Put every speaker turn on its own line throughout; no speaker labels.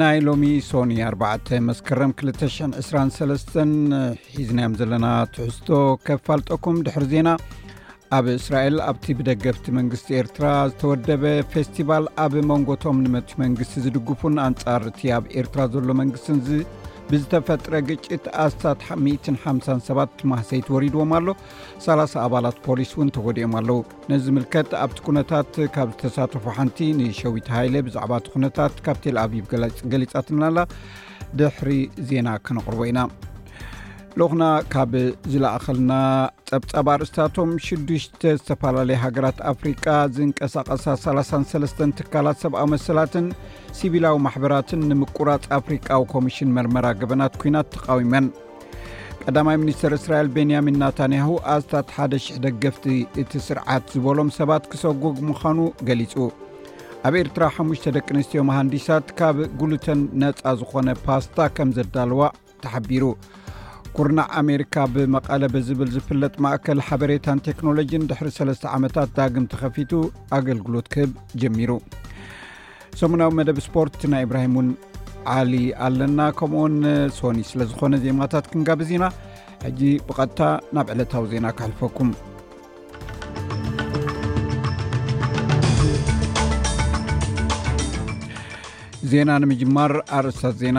ናይ ሎሚ ሶኒ 4 መስከረም 223 ሒዝናዮም ዘለና ትሕዝቶ ከፋልጠኩም ድሕሪ ዜና ኣብ እስራኤል ኣብቲ ብደገፍቲ መንግስቲ ኤርትራ ዝተወደበ ፌስቲቫል ኣብ መንጎቶም ንመት መንግስቲ ዝድግፉን ኣንጻር እቲ ኣብ ኤርትራ ዘሎ መንግስትን ዝ ብዝተፈጥረ ግጭት ኣስታት 150 ሰባት ማህሰይቲ ወሪድዎም ኣሎ 30 ኣባላት ፖሊስ እውን ተጎዲኦም ኣለዉ ነዚ ዝምልከት ኣብቲ ኩነታት ካብ ዝተሳተፉ ሓንቲ ንሸዊት ሃይለ ብዛዕባ እቲ ኩነታት ካብ ቴልኣቪቭ ገሊፃትና ኣላ ድሕሪ ዜና ከነቕርቦ ኢና ልኹና ካብ ዝለእኸልና ፀብፃብ ኣርእስታቶም ሽዱሽተ ዝተፈላለዩ ሃገራት ኣፍሪቃ ዝንቀሳቐሳ 33 ትካላት ሰብኣዊ መሰላትን ሲቪላዊ ማሕበራትን ንምቁራፅ ኣፍሪቃዊ ኮሚሽን መርመራ ገበናት ኩናት ተቃዊመን ቀዳማይ ሚኒስተር እስራኤል ቤንያሚን ናታንያሁ ኣስታት 1,00 ደገፍቲ እቲ ስርዓት ዝበሎም ሰባት ክሰጉግ ምዃኑ ገሊጹ ኣብ ኤርትራ ሓሙሽተ ደቂ ኣንስትዮ መሃንዲሳት ካብ ጉሉተን ነፃ ዝኾነ ፓስታ ከም ዘዳለዋ ተሓቢሩ ኩርናዕ ኣሜሪካ ብመቐለ ብዝብል ዝፍለጥ ማእከል ሓበሬታን ቴክኖሎጂን ድሕሪ ሰለስተ ዓመታት ዳግም ተኸፊቱ ኣገልግሎት ክህብ ጀሚሩ ሰሙናዊ መደብ ስፖርት ናይ እብራሂም እውን ዓሊ ኣለና ከምኡውን ሶኒ ስለ ዝኾነ ዜማታት ክንጋብዝ ኢና ሕጂ ብቐጥታ ናብ ዕለታዊ ዜና ክሕልፈኩም ዜና ንምጅማር ኣርእስታት ዜና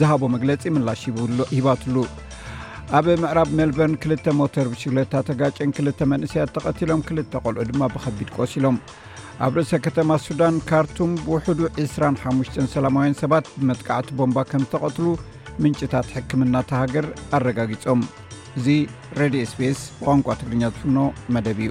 ዝሃቦ መግለፂ ምላሽ ሂባትሉ ኣብ ምዕራብ ሜልበርን ክልተ ሞተር ብሽግለታ ተጋጨን ክልተ መንእሰያት ተቐቲሎም ክልተ ቆልዑ ድማ ብከቢድ ቆሲሎም ኣብ ርእሰ ከተማ ሱዳን ካርቱም ብውሕዱ 25 ሰላማውያን ሰባት ብመጥቃዕቲ ቦምባ ከም ተቐትሉ ምንጭታት ሕክምና ተሃገር ኣረጋጊፆም እዚ ሬድዮ ስፔስ ብቋንቋ ትግርኛ ዝፍኖ መደብ እዩ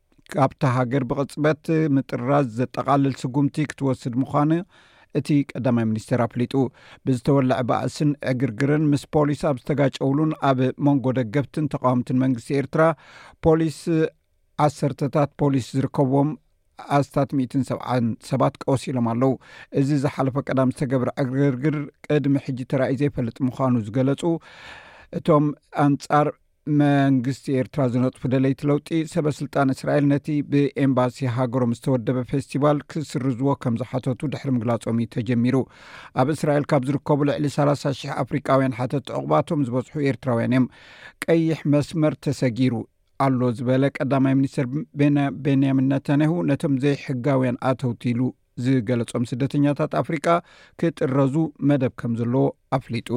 ካብታ ሃገር ብቕፅበት ምጥራዝ ዘጠቓልል ስጉምቲ ክትወስድ ምዃኑ እቲ ቀዳማይ ሚኒስቴር ኣፍሊጡ ብዝተወለዐ ባእስን ዕግርግርን ምስ ፖሊስ ኣብ ዝተጋጨውሉን ኣብ መንጎ ደገፍትን ተቃወምትን መንግስቲ ኤርትራ ፖሊስ ዓሰርተታት ፖሊስ ዝርከብዎም ኣስታት 1ሰብዓን ሰባት ቀወሲ ኢሎም ኣለው እዚ ዝሓለፈ ቀዳም ዝተገብረ ዕግርግር ቅድሚ ሕጂ ተራእዩ ዘይፈልጥ ምዃኑ ዝገለፁ እቶም ኣንፃር መንግስቲ ኤርትራ ዝነጥፉ ደለይቲ ለውጢ ሰበ ስልጣን እስራኤል ነቲ ብኤምባሲ ሃገሮም ዝተወደበ ፌስቲቫል ክስርዝዎ ከም ዝሓተቱ ድሕሪ ምግላፆም እዩ ተጀሚሩ ኣብ እስራኤል ካብ ዝርከቡ ልዕሊ 30 ሽሕ ኣፍሪቃውያን ሓተቲ ዕቑባቶም ዝበዝሑ ኤርትራውያን እዮም ቀይሕ መስመር ተሰጊሩ ኣሎ ዝበለ ቀዳማይ ሚኒስትር ቤንያሚን ነታንያሁ ነቶም ዘይሕጋውያን ኣተውቲ ኢሉ ዝገለጾም ስደተኛታት ኣፍሪቃ ክጥረዙ መደብ ከም ዘለዎ ኣፍሊጡ።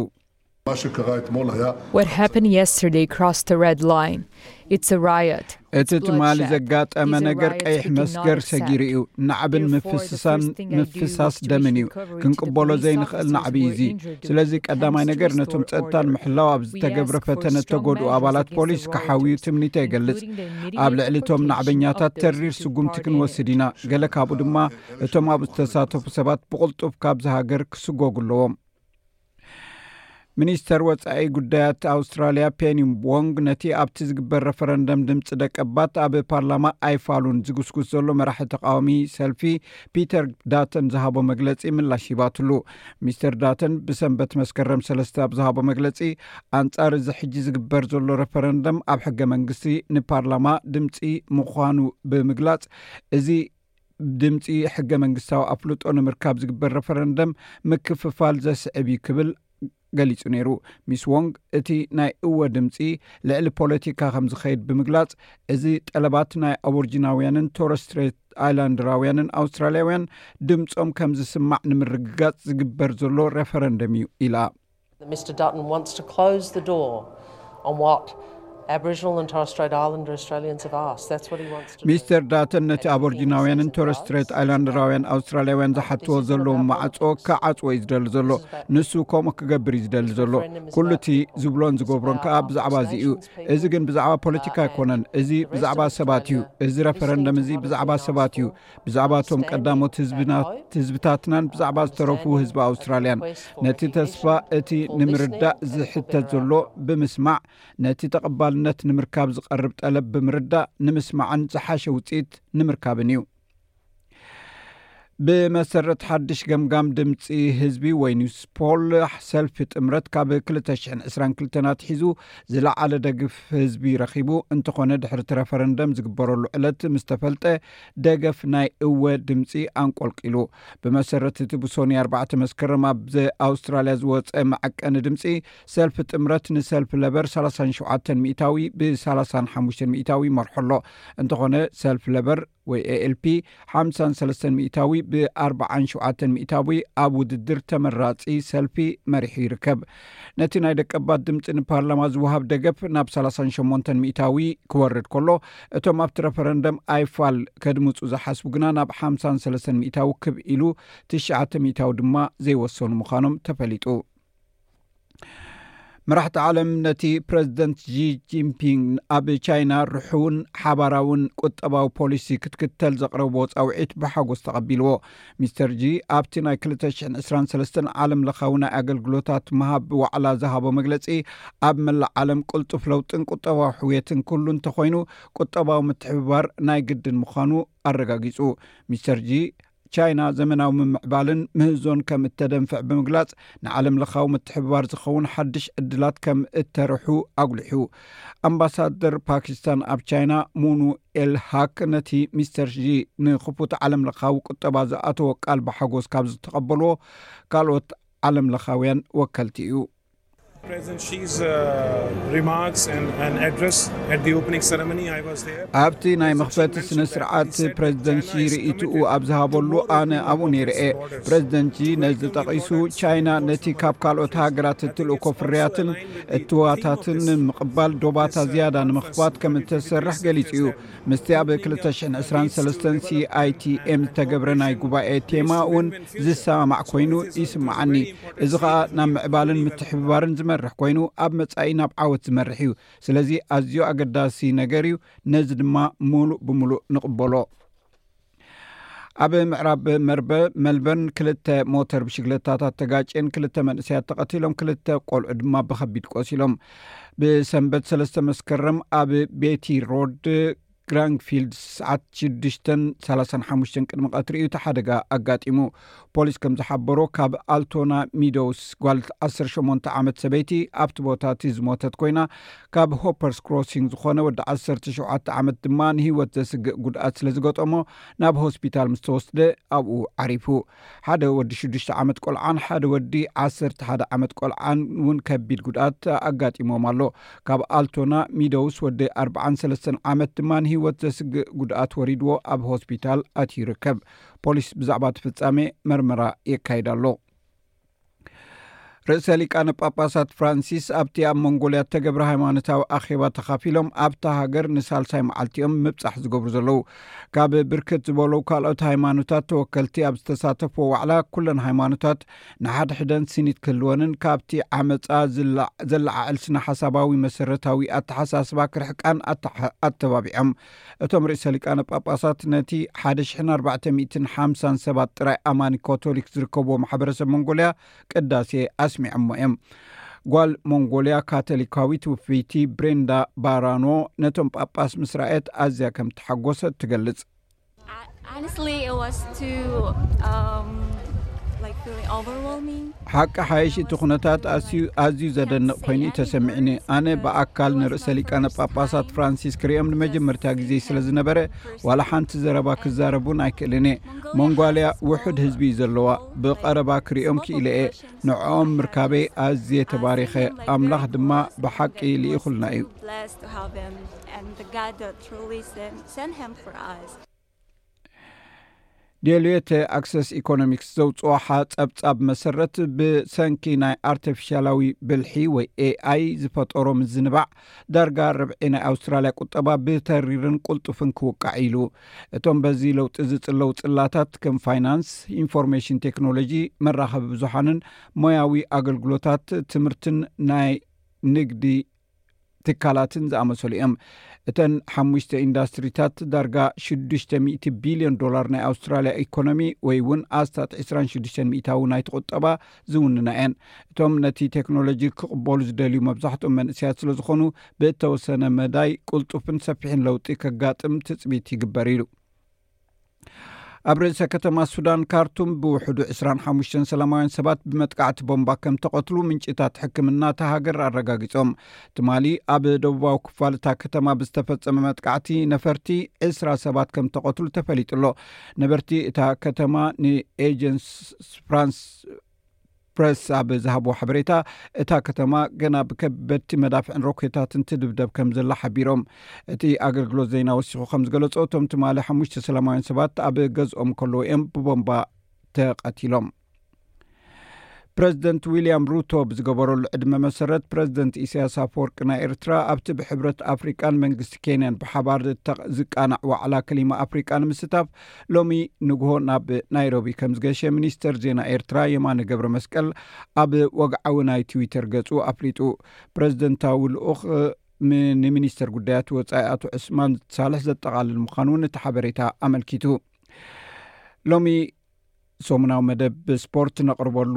እቲ ትማሊ ዘጋጠመ ነገር ቀይሕ መስገር ሰጊሩ እዩ። ናዕብን ምፍስሳን ምፍሳስ ደምን እዩ። ክንቅበሎ ዘይንኽእል ናዕቢ እዩ እዚ። ስለዚ ቀዳማይ ነገር ነቶም ጸጥታ ንምሕላው ኣብ ዝተገብረ ፈተነ እተጎድኡ ኣባላት ፖሊስ ክሓውዩ ትምኒተይ እገልጽ። ኣብ ልዕሊ እቶም ናዕበኛታት ተሪር ስጉምቲ ክንወስድ ኢና ገለ ካብኡ ድማ እቶም ኣብ ዝተሳተፉ ሰባት ብቕልጡፍ ካብዚ ሃገር ክስጎጉ ኣለዎም ሚኒስተር ወፃኢ ጉዳያት ኣውስትራልያ ፔኒ ቦንግ ነቲ ኣብቲ ዝግበር ረፈረንደም ድምፂ ደቀባት ኣብ ፓርላማ ኣይፋሉን ዝግስጉስ ዘሎ መራሒ ተቃዋሚ ሰልፊ ፒተር ዳተን ዝሃቦ መግለፂ ምላሽ ሂባትሉ ሚስተር ዳተን ብሰንበት መስከረም ሰለስተ ኣብ ዝሃቦ መግለፂ ኣንፃር እዚ ሕጂ ዝግበር ዘሎ ረፈረንደም ኣብ ሕገ መንግስቲ ንፓርላማ ድምፂ ምዃኑ ብምግላፅ እዚ ድምፂ ሕገ መንግስታዊ ኣፍልጦ ንምርካብ ዝግበር ረፈረንደም ምክፍፋል ዘስዕብ እዩ ክብል ገሊጹ ነይሩ ሚስ ዎንግ እቲ ናይ እወ ድምፂ ልዕሊ ፖለቲካ ከም ዝኸይድ ብምግላጽ እዚ ጠለባት ናይ ኣቦርጂናውያንን ቶረስትሬት ኣይላንድራውያንን ኣውስትራልያውያን ድምፆም ከም ዝስማዕ ንምርግጋፅ ዝግበር ዘሎ ረፈረንደም እዩ ኢላ።
Mr Dutton wants to close the door on what Aboriginal and Torres Strait Islander Australians have asked. That's what he wants to do.
ሚስተር ዳተን ነቲ ኣቦርጂናውያንን ቶረስትሬት ኣይላንድራውያን ኣውስትራልያውያን ዝሓትዎ ዘለዉ ማዕጾ ክዓጽዎ እዩ ዝደሊ ዘሎ ንሱ ከምኡ ክገብር እዩ ዝደሊ ዘሎ ኩሉ እቲ ዝብሎን ዝገብሮን ከዓ ብዛዕባ እዚ እዩ እዚ ግን ብዛዕባ ፖለቲካ ኣይኮነን እዚ ብዛዕባ ሰባት እዩ እዚ ረፈረንደም እዚ ብዛዕባ ሰባት እዩ ብዛዕባ እቶም ቀዳሞት ህዝብታትናን ብዛዕባ ዝተረፉ ህዝቢ ኣውስትራልያን ነቲ ተስፋ እቲ ንምርዳእ ዝሕተት ዘሎ ብምስማዕ ነቲ ተቐባልነት ንምርካብ ዝቐርብ ጠለብ ብምርዳእ ንምስማዕን ዝሓሸ ውፅኢት ንምርካብን እዩ ብመሰረት ሓድሽ ገምጋም ድምፂ ህዝቢ ወይ ኒውስፖል ሰልፊ ጥምረት ካብ 222 ኣትሒዙ ዝለዓለ ደግፍ ህዝቢ ረኪቡ እንተኾነ ድሕርቲ ረፈረንደም ዝግበረሉ ዕለት ምስ ተፈልጠ ደገፍ ናይ እወ ድምፂ ኣንቆልቂሉ ብመሰረት እቲ ብሶኒ 4ባዕ መስከረም ኣብዘ ኣውስትራልያ ዝወፀ መዐቀኒ ድምፂ ሰልፊ ጥምረት ንሰልፊ ለበር 37 ሚታዊ ብ35 ሚታዊ ይመርሖ ኣሎ እንተኾነ ሰልፊ ለበር ወይ ኤኤልፒ ሓምሳን ሰለስተን ሚእታዊ ብኣርባዓን ሸውዓተን ሚእታዊ ኣብ ውድድር ተመራፂ ሰልፊ መሪሑ ይርከብ ነቲ ናይ ደቀባት ድምፂ ንፓርላማ ዝውሃብ ደገፍ ናብ ሰላሳን ሸሞንተን ሚእታዊ ክወርድ ከሎ እቶም ኣብቲ ረፈረንደም ኣይፋል ከድምፁ ዝሓስቡ ግና ናብ ሓምሳን ሰለስተን ሚእታዊ ክብ ኢሉ ትሽዓተ ሚእታዊ ድማ ዘይወሰኑ ምዃኖም ተፈሊጡ መራሕቲ ዓለም ነቲ ፕረዚደንት ጂጂንፒንግ ኣብ ቻይና ርሑውን ሓባራውን ቁጠባዊ ፖሊሲ ክትክተል ዘቕረብዎ ፃውዒት ብሓጎስ ተቐቢልዎ ሚስተር ጂ ኣብቲ ናይ 223 ዓለም ለኻዊ ናይ ኣገልግሎታት ምሃብ ዋዕላ ዝሃቦ መግለፂ ኣብ መላእ ዓለም ቅልጡፍ ለውጥን ቁጠባዊ ሕውየትን ኩሉ እንተኮይኑ ቁጠባዊ ምትሕብባር ናይ ግድን ምዃኑ ኣረጋጊፁ ሚስተር ጂ ቻይና ዘመናዊ ምምዕባልን ምህዞን ከም እተደንፍዕ ብምግላጽ ንዓለም ለኻዊ ምትሕብባር ዝኸውን ሓድሽ ዕድላት ከም እተርሑ ኣጉሊሑ ኣምባሳደር ፓኪስታን ኣብ ቻይና ሙኑ ኤልሃክ ነቲ ሚስተር ዢ ንክፉት ዓለም ለኻዊ ቁጠባ ዝኣተዎ ቃል ብሓጎስ ካብ ዝተቐበልዎ ካልኦት ዓለም ለኻውያን ወከልቲ እዩ ኣብቲ ናይ መኽፈቲ ስነ ስርዓት ፕረዚደንት ሺ ርእትኡ ኣብ ዝሃበሉ ኣነ ኣብኡ ነይረየ ፕረዚደንት ሺ ነዚ ጠቒሱ ቻይና ነቲ ካብ ካልኦት ሃገራት እትልእኮ ፍርያትን እትዋታትን ምቕባል ዶባታ ዝያዳ ንምኽፋት ከም እተሰርሕ ገሊጹ እዩ ምስቲ ኣብ ክልተ ሽሕን ዕስራን ሰለስተን CITM ዝተገብረ ናይ ጉባኤ ቴማ እውን ዝሰማማዕ ኮይኑ ይስምዓኒ። እዚ ኸኣ ናብ ምዕባልን ምትሕብባርን ዝመርሕ ኮይኑ ኣብ መጻኢ ናብ ዓወት ዝመርሕ እዩ። ስለዚ ኣዝዩ ኣገዳሲ ነገር እዩ፣ ነዚ ድማ ምሉእ ብምሉእ ንቕበሎ። ኣብ ምዕራብ መርበ መልበርን ክልተ ሞተር ብሽግለታታት ተጋጭን ክልተ መንእሰያት ተቐቲሎም ክልተ ቆልዑ ድማ ብከቢድ ቆሲሎም ብሰንበት ሰለስተ መስከረም ኣብ ቤቲ ሮድ ግራንፊልድ ሰዓት ሽዱሽተ ሰላሳ ሓሙሽተ ቅድሚ ቀትሪ እዩ እቲ ሓደጋ ኣጋጢሙ ፖሊስ ከም ዝሓበሮ ካብ ኣልቶና ሚዶውስ ጓል 18 ዓመት ሰበይቲ ኣብቲ ቦታ እቲ ዝሞተት ኮይና ካብ ሆፐርስ ክሮሲንግ ዝኾነ ወዲ 17 ዓመት ድማ ንህይወት ዘስግእ ጉድኣት ስለ ዝገጠሞ ናብ ሆስፒታል ምስ ተወስደ ኣብኡ ዓሪፉ ሓደ ወዲ 6ዱሽ ዓመት ቆልዓን ሓደ ወዲ 11ደ ዓመት ቆልዓን እውን ከቢድ ጉድኣት ኣጋጢሞም ኣሎ ካብ ኣልቶና ሚደውስ ወዲ 43 ዓመት ድማ ንህይወት ዘስግእ ጉድኣት ወሪድዎ ኣብ ሆስፒታል ኣትይርከብ ፖሊስ ብዛዕባ እቲ ፍጻሜ መርመራ የካይድ ኣሎ ርእሰ ሊቃነ ጳጳሳት ፍራንሲስ ኣብቲ ኣብ መንጎልያ እተገብረ ሃይማኖታዊ ኣኼባ ተኻፊሎም ኣብታ ሃገር ንሳልሳይ መዓልቲ ኦም ምብጻሕ ዝገብሩ ዘለዉ ካብ ብርክት ዝበሉ ካልኦት ሃይማኖታት ተወከልቲ ኣብ ዝተሳተፍዎ ዋዕላ ኩለን ሃይማኖታት ንሓደ ሕደን ስኒት ክህልወንን ካብቲ ዓመፃ ዘለዓዕል ስነ ሓሳባዊ መሰረታዊ ኣተሓሳስባ ክርሕቃን ኣተባቢዖም እቶም ርእሰ ሊቃነ ጳጳሳት ነቲ ሓደ ሽሕን ኣርባዕተ ሚእትን ሓምሳን ሰባት ጥራይ ኣማኒ ካቶሊክ ዝርከብዎ ማሕበረሰብ ሞንጎልያ ቅዳሴ ኣስሚዖሞ እዮም ጓል ሞንጎልያ ካቶሊካዊት ውፍይቲ ብሬንዳ ባራኖ ነቶም ጳጳስ ምስ ረኣየት ኣዝያ ከም እተሓጐሰት ትገልጽ ሓቂ ሓይሽ እቲ ኩነታት ኣዩ ኣዝዩ ዘደንቕ ኮይኑ እዩ ተሰሚዕኒ ኣነ ብኣካል ንርእሰ ሊቃነ ጳጳሳት ፍራንሲስ ክርኦም ንመጀመርታ ግዜ ስለ ዝነበረ ዋላ ሓንቲ ዘረባ ክዛረብ ውን ኣይክእልን እየ መንጓልያ ውሑድ ህዝቢ እዩ ዘለዋ ብቐረባ ክርኦም ክኢለ እየ ንዕኦም ምርካበይ ኣዝየ ተባሪኸ ኣምላኽ ድማ ብሓቂ ልኢኹልና እዩ ዴልዌተ ኣክሰስ ኢኮኖሚክስ ዘውፅኦ ፀብፃብ መሰረት ብሰንኪ ናይ ኣርተፊሻላዊ ብልሒ ወይ ኤኣይ ዝፈጠሮ ምዝንባዕ ዳርጋ ርብዒ ናይ ኣውስትራልያ ቁጠባ ብተሪርን ቁልጡፍን ክውቃዕ ኢሉ እቶም በዚ ለውጢ ዝፅለው ፅላታት ከም ፋይናንስ ኢንፎርሜሽን ቴክኖሎጂ መራኸቢ ብዙሓንን ሞያዊ ኣገልግሎታት ትምህርትን ናይ ንግዲ ትካላትን ዝኣመሰሉ እዮም። እተን ሓሙሽተ ኢንዳስትሪታት ዳርጋ ሽዱሽተ ሚእቲ ቢልዮን ዶላር ናይ ኣውስትራልያ ኢኮኖሚ ወይ እውን ኣስታት ዕስራን ሽዱሽተን ሚእታዊ ናይቲ ቁጠባ ዝውንና እየን። እቶም ነቲ ቴክኖሎጂ ክቕበሉ ዝደልዩ መብዛሕትኦም መንእሰያት ስለ ዝኾኑ ብእተወሰነ መዳይ ቁልጡፍን ሰፊሕን ለውጢ ከጋጥም ትጽቢት ይግበር ኢሉ። ኣብ ርእሰ ከተማ ሱዳን ካርቱም ብውሕዱ 25 ሰላማውያን ሰባት ብመጥቃዕቲ ቦምባ ከም ተቐትሉ ምንጭታት ሕክምና እታ ሃገር ኣረጋጊጾም ትማሊ ኣብ ደቡባዊ ክፋል እታ ከተማ ብዝተፈጸመ መጥቃዕቲ ነፈርቲ 2ስራ ሰባት ከም ተቐትሉ ተፈሊጡ ኣሎ ነበርቲ እታ ከተማ ንኤጀንስ ፍራንስ ፕረስ ኣብ ዝሃብዎ ሓበሬታ እታ ከተማ ገና ብከበድቲ መዳፍዕን ሮኬታትን ትድብደብ ከም ዘላ ሓቢሮም እቲ ኣገልግሎት ዜና ወሲኹ ከም ዝገለጾ እቶም ትማሊ ሓሙሽተ ሰላማውያን ሰባት ኣብ ገዝኦም ከለዉ እዮም ብቦምባ ተቐቲሎም ፕረዚደንት ዊልያም ሩቶ ብዝገበረሉ ዕድመ መሰረት ፕረዚደንት ኢሳያስ ኣፈወርቂ ናይ ኤርትራ ኣብቲ ብሕብረት ኣፍሪቃን መንግስቲ ኬንያን ብሓባር ዝቃናዕ ዋዕላ ክሊማ ኣፍሪቃ ንምስታፍ ሎሚ ንግሆ ናብ ናይሮቢ ከም ዝገሸ ሚኒስተር ዜና ኤርትራ የማነ ገብረ መስቀል ኣብ ወግዓዊ ናይ ትዊተር ገጹ ኣፍሊጡ ፕረዚደንታዊ ልኡኽ ንሚኒስተር ጉዳያት ወፃኢ ኣቶ ዑስማን ሳልሕ ዘጠቓልል ምዃኑ እውን እቲ ሓበሬታ ኣመልኪቱ ሎሚ ሰሙናዊ መደብ ስፖርት ነቕርበሉ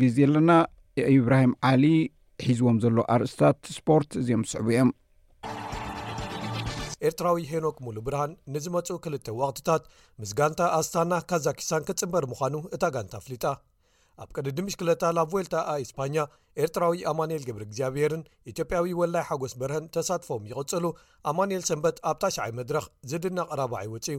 ግዜ ኣለና ኢብራሂም ዓሊ ሒዝዎም ዘሎ ኣርእስታት ስፖርት እዚኦም ዝስዕቡ እዮም
ኤርትራዊ ሄኖክ ሙሉ ብርሃን ንዝመፁ ክልተ ወቅትታት ምስ ጋንታ ኣስታና ካዛኪስታን ክፅምበር ምዃኑ እታ ጋንታ ኣፍሊጣ ኣብ ቅድዲ ምሽክለታ ላብ ዌልታ ኣስፓኛ ኤርትራዊ ኣማንኤል ግብሪ እግዚኣብሄርን ኢትዮጵያዊ ወላይ ሓጎስ በርሀን ተሳትፎም ይቕፅሉ ኣማንኤል ሰንበት ኣብታሽዓይ መድረኽ ዝድነቕ ራባዒ ወፅዩ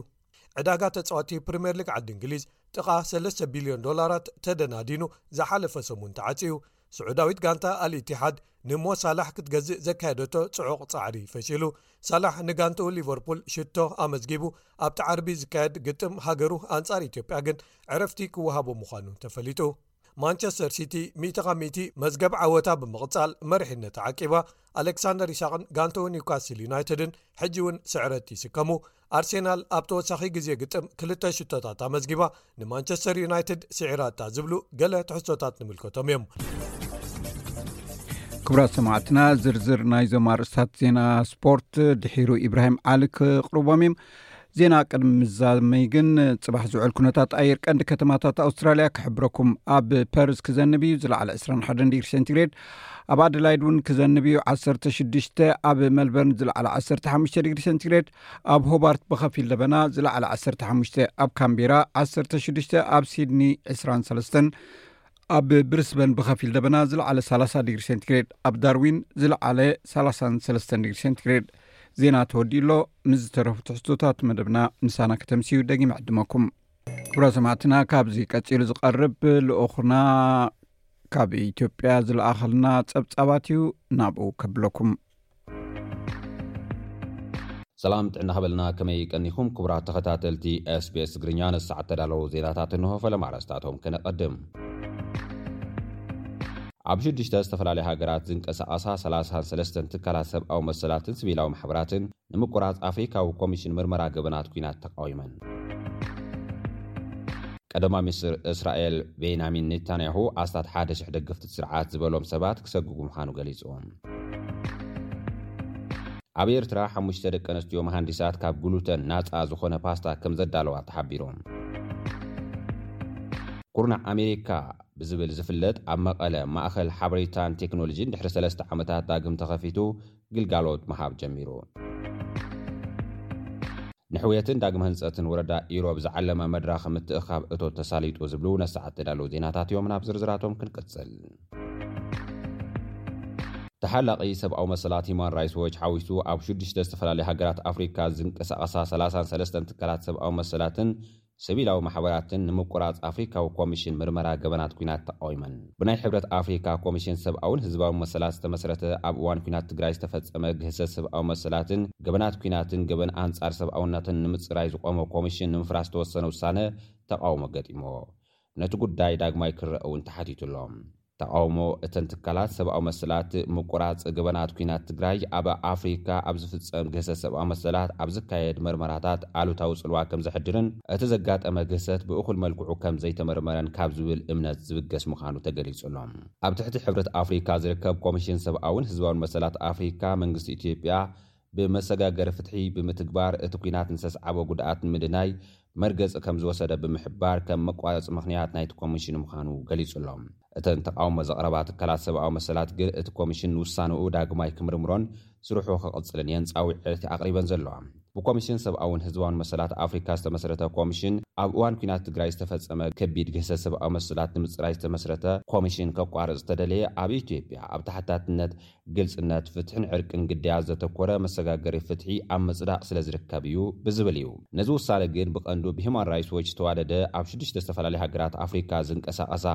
ዕዳጋ ተጻዋቲ ፕሪምየር ሊግ ዓዲ እንግሊዝ ጥቓ 3 ቢልዮን ዶላራት ተደናዲኑ ዝሓለፈ ሰሙን ተዓጽዩ ስዑዳዊት ጋንታ ኣልእትሓድ ንሞ ሳላሕ ክትገዝእ ዘካየደቶ ጽዑቕ ጻዕሪ ፈሽሉ ሳላሕ ንጋንትኡ ሊቨርፑል ሽቶ ኣመዝጊቡ ኣብቲ ዓርቢ ዝካየድ ግጥም ሃገሩ ኣንጻር ኢትዮጵያ ግን ዕረፍቲ ክወሃቦ ምዃኑ ተፈሊጡ ማንቸስተር ሲቲ ሚእቲ ካብ ሚእቲ መዝገብ ዓወታ ብምቕጻል መሪሕነታ ዓቂባ፣ ኣሌክሳንደር ኢሳቕን ጋንትኡ ኒውካስል ዩናይትድን ሕጂ'ውን ስዕረት ይስከሙ። ኣርሴናል ኣብ ተወሳኺ ግዜ ግጥም ክልተ ሽቶታት ኣመዝጊባ ንማንቸስተር ዩናይትድ ስዒራታ ዝብሉ ገለ ትሕዝቶታት ንምልከቶም እዮም።
ክብራት ሰማዕትና ዝርዝር ናይዞም ኣርእስታት ዜና ስፖርት ድሒሩ ኢብራሂም ዓሊ ክቕርቦም እዩም ዜና ቅድሚ ምዛመይ ግን ፅባሕ ዝውዕል ኩነታት ኣየር ቀንዲ ከተማታት ኣውስትራልያ ክሕብረኩም ኣብ ፐርስ ክዘንብ እዩ ዝለዓለ 21 ዲግሪ ሴንቲግሬድ ኣብ ኣደላይድ እውን ክዘንብ እዩ 16 ኣብ መልበርን ዝለዓለ 15 ዲግሪ ሴንቲግሬድ ኣብ ሆባርት ብከፊል ደበና ዝለዓለ 15 ኣብ ካምቢራ 16 ኣብ ሲድኒ 23 ኣብ ብሪስበን ብኸፊል ደበና ዝለዓለ 30 ዲግሪ ሴንቲግሬድ፣ ኣብ ዳርዊን ዝለዓለ 33 ዲግሪ ሴንቲግሬድ። ዜና ተወዲኡ ኣሎ። ምስ ዝተረፉ ትሕዝቶታት መደብና ምሳና ከተምስዩ ደጊመ ዕድመኩም። ክቡራት ሰማዕትና ካብዚ ቀጺሉ ዝቐርብ ልኡኽና ካብ ኢትዮጵያ ዝለኣኸልና ጸብጻባት እዩ ናብኡ ከብለኩም።
ሰላም ጥዕና ኸበልና ከመይ ቀኒኹም ክቡራት ተኸታተልቲ ስቤስ ትግርኛ ንሳዕ እተዳለዉ ዜናታት እንሆ ፈለማ ኣረስታቶም ከነቐድም ኣብ ሽዱሽተ ዝተፈላለዩ ሃገራት ዝንቀሳቐሳ 33 ትካላት ሰብኣዊ መሰላትን ስቪላዊ ማሕበራትን ንምቁራጽ ኣፍሪካዊ ኮሚሽን ምርመራ ገበናት ኲናት ተቓዊመን። ቀዳማይ ሚኒስትር እስራኤል ቤንያሚን ኔታንያሁ ኣስታት ሓደ ሽሕ ደገፍቲ እቲ ስርዓት ዝበሎም ሰባት ክሰግጉ ምዃኑ ገሊጹ። ኣብ ኤርትራ ሓሙሽተ ደቂ ኣንስትዮ መሃንዲሳት ካብ ግሉተን ናጻ ዝኾነ ፓስታ ከም ዘዳለዋ ተሓቢሩ። ኩርናዕ ኣሜሪካ ብዝብል ዝፍለጥ ኣብ መቐለ ማእኸል ሓበሬታን ቴክኖሎጂን ድሕሪ ሰለስተ ዓመታት ዳግም ተኸፊቱ ግልጋሎት ምሃብ ጀሚሩ። ንሕውየትን ዳግመ ህንፀትን ወረዳ ኢሮብ ዝዓለመ መድረኽ ምትእኽኻብ እቶት ተሳሊጡ ዝብሉ ነሰዓት ተዳለዉ ዜናታት እዮም። ናብ ዝርዝራቶም ክንቅፅል። ተሓላቒ ሰብኣዊ መሰላት ሂማን ራይትስ ዎች ሓዊሱ ኣብ ሽዱሽተ ዝተፈላለዩ ሃገራት ኣፍሪካ ዝንቀሳቐሳ ሰላሳን ሰለስተን ትካላት ሰብኣዊ መሰላትን ስቪላዊ ማሕበራትን ንምቁራጽ ኣፍሪካዊ ኮሚሽን ምርመራ ገበናት ኲናት ተቓዊመን። ብናይ ሕብረት ኣፍሪካ ኮሚሽን ሰብኣውን ህዝባውን መሰላት ዝተመስረተ ኣብ እዋን ኲናት ትግራይ ዝተፈጸመ ግህሰት ሰብኣዊ መሰላትን ገበናት ኲናትን ገበን ኣንጻር ሰብኣውነትን ንምጽራይ ዝቖመ ኮሚሽን ንምፍራስ ዝተወሰነ ውሳነ ተቓውሞ ገጢምዎ ነቲ ጉዳይ ዳግማይ ክረእ እውን ተሓቲቱ ኣሎ። ተቓውሞ እተን ትካላት ሰብኣዊ መሰላት ምቁራጽ ገበናት ኲናት ትግራይ ኣብ ኣፍሪካ ኣብ ዝፍጸም ግህሰት ሰብኣዊ መሰላት ኣብ ዝካየድ መርመራታት ኣሉታዊ ጽልዋ ከም ዘሕድርን እቲ ዘጋጠመ ግህሰት ብእኹል መልክዑ ከም ዘይተመርመረን ካብ ዝብል እምነት ዝብገስ ምዃኑ ተገሊጹ ኣሎ። ኣብ ትሕቲ ሕብረት ኣፍሪካ ዝርከብ ኮሚሽን ሰብኣውን ህዝባውን መሰላት ኣፍሪካ መንግስቲ ኢትዮጵያ ብመሰጋገሪ ፍትሒ ብምትግባር እቲ ኲናት ንዝተስዓቦ ጉድኣት ንምድናይ መርገፂ ከምዝወሰደ ብምሕባር ከም መቋረፂ ምኽንያት ናይቲ ኮሚሽን ምዃኑ ገሊፁ ኣሎ። እተን ተቓውሞ ዘቕረባ ትካላት ሰብኣዊ መሰላት ግን እቲ ኮሚሽን ንውሳነኡ ዳግማይ ክምርምሮን ስርሑ ክቕፅልን እየን ፃውዒት ኣቕሪበን ዘለዋ። ብኮሚሽን ሰብኣውን ህዝባውን መሰላት ኣፍሪካ ዝተመስረተ ኮሚሽን ኣብ እዋን ኲናት ትግራይ ዝተፈፀመ ከቢድ ግህሰት ሰብኣዊ መሰላት ንምፅራይ ዝተመስረተ ኮሚሽን ከቋርፅ ዝተደለየ ኣብ ኢትዮጵያ ኣብ ተሓታትነት ግልፅነት፣ ፍትሕን ዕርቅን ግዳያት ዘተኮረ መሰጋገሪ ፍትሒ ኣብ ምፅዳቕ ስለ ዝርከብ እዩ ብዝብል እዩ። ነዚ ውሳነ ግን ብቐንዱ ብሂዩማን ራይትስ ዎች ዝተዋደደ ኣብ ሽዱሽተ ዝተፈላለያ ሃገራት ኣፍሪካ ዝንቀሳቐሳ